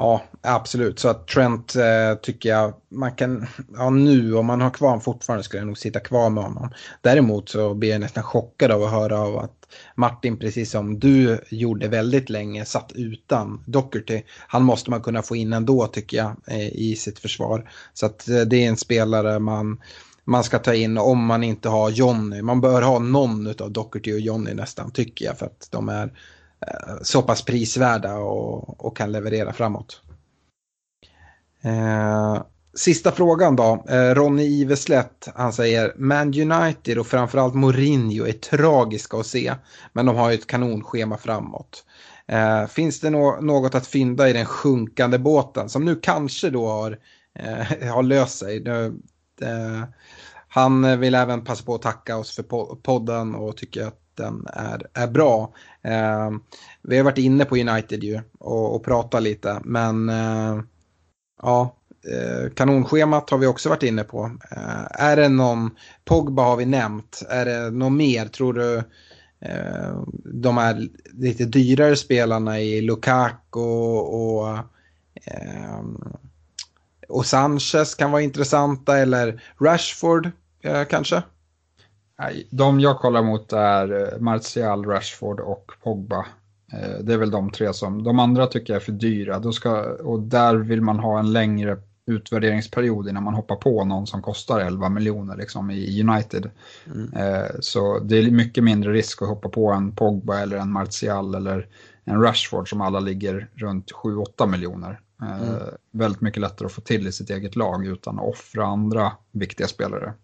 Ja, absolut. Så att Trent eh, tycker jag man kan, ja nu om man har kvar honom fortfarande skulle jag nog sitta kvar med honom. Däremot så blir jag nästan chockad av att höra av att Martin, precis som du gjorde väldigt länge, satt utan Docherty. Han måste man kunna få in ändå tycker jag eh, i sitt försvar. Så att eh, det är en spelare man, man ska ta in om man inte har Jonny. Man bör ha någon av Docherty och Jonny nästan tycker jag för att de är Eh, Eh, så pass prisvärda och, och kan leverera framåt. Eh, sista frågan då. Eh, Ronny Iveslätt, han säger Man United och framförallt Mourinho är tragiska att se. Men de har ju ett kanonschema framåt. Eh, finns det no något att fynda i den sjunkande båten som nu kanske då har, eh, har löst sig? Nu, eh, han vill även passa på att tacka oss för podden och tycker att den är, är bra. Eh, vi har varit inne på United ju och, och pratat lite men eh, ja, eh, kanonschemat har vi också varit inne på. Eh, är det någon, Pogba har vi nämnt, är det någon mer tror du? Eh, de här lite dyrare spelarna i Lukaku och, och eh, och Sanchez kan vara intressanta eller Rashford eh, kanske? De jag kollar mot är eh, Martial, Rashford och Pogba. Eh, det är väl de tre som, de andra tycker jag är för dyra. Då ska, och där vill man ha en längre utvärderingsperiod innan man hoppar på någon som kostar 11 miljoner liksom, i United. Mm. Eh, så det är mycket mindre risk att hoppa på en Pogba eller en Martial eller en Rashford som alla ligger runt 7-8 miljoner. Mm. Väldigt mycket lättare att få till i sitt eget lag utan att offra andra viktiga spelare.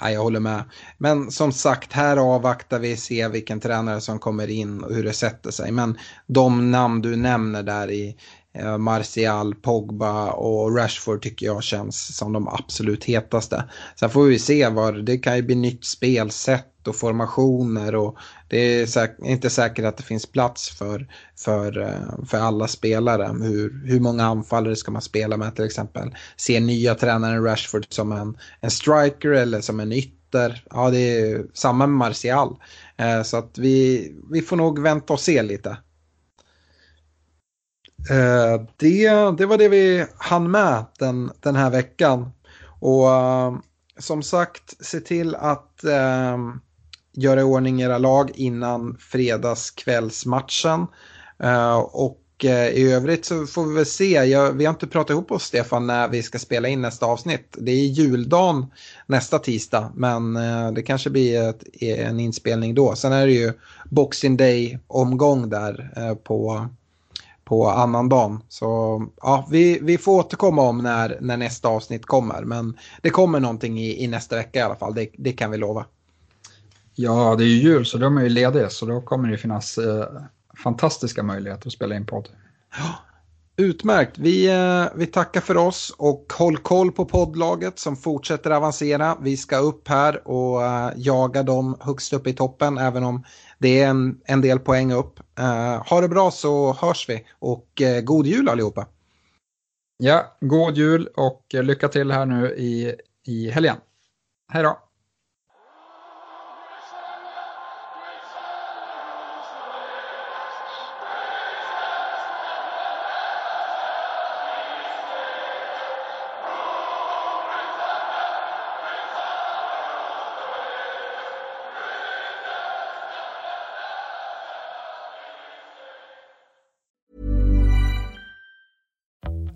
Ja, jag håller med. Men som sagt, här avvaktar vi se vilken tränare som kommer in och hur det sätter sig. Men de namn du nämner där i eh, Martial, Pogba och Rashford tycker jag känns som de absolut hetaste. Sen får vi se vad det kan ju bli nytt spelsätt och formationer och det är säk inte säkert att det finns plats för, för, eh, för alla spelare. Hur, hur många anfallare ska man spela med till exempel? Ser nya tränaren Rashford som en, en striker eller som en ytter? Ja, det är samma med Martial. Eh, så att vi, vi får nog vänta och se lite. Eh, det, det var det vi hann med den, den här veckan. Och som sagt, se till att göra i ordning era lag innan fredagskvällsmatchen. Eh, och eh, i övrigt så får vi väl se. Jag, vi har inte pratat ihop oss Stefan när vi ska spela in nästa avsnitt. Det är juldagen nästa tisdag men eh, det kanske blir ett, en inspelning då. Sen är det ju Boxing Day-omgång där på, på annandagen. Så ja, vi, vi får återkomma om när, när nästa avsnitt kommer. Men det kommer någonting i, i nästa vecka i alla fall, det, det kan vi lova. Ja, det är ju jul så de är ju lediga så då kommer det finnas eh, fantastiska möjligheter att spela in podd. Utmärkt. Vi, eh, vi tackar för oss och håll koll på poddlaget som fortsätter avancera. Vi ska upp här och eh, jaga dem högst upp i toppen även om det är en, en del poäng upp. Eh, ha det bra så hörs vi och god jul allihopa. Ja, god jul och lycka till här nu i, i helgen. Hej då!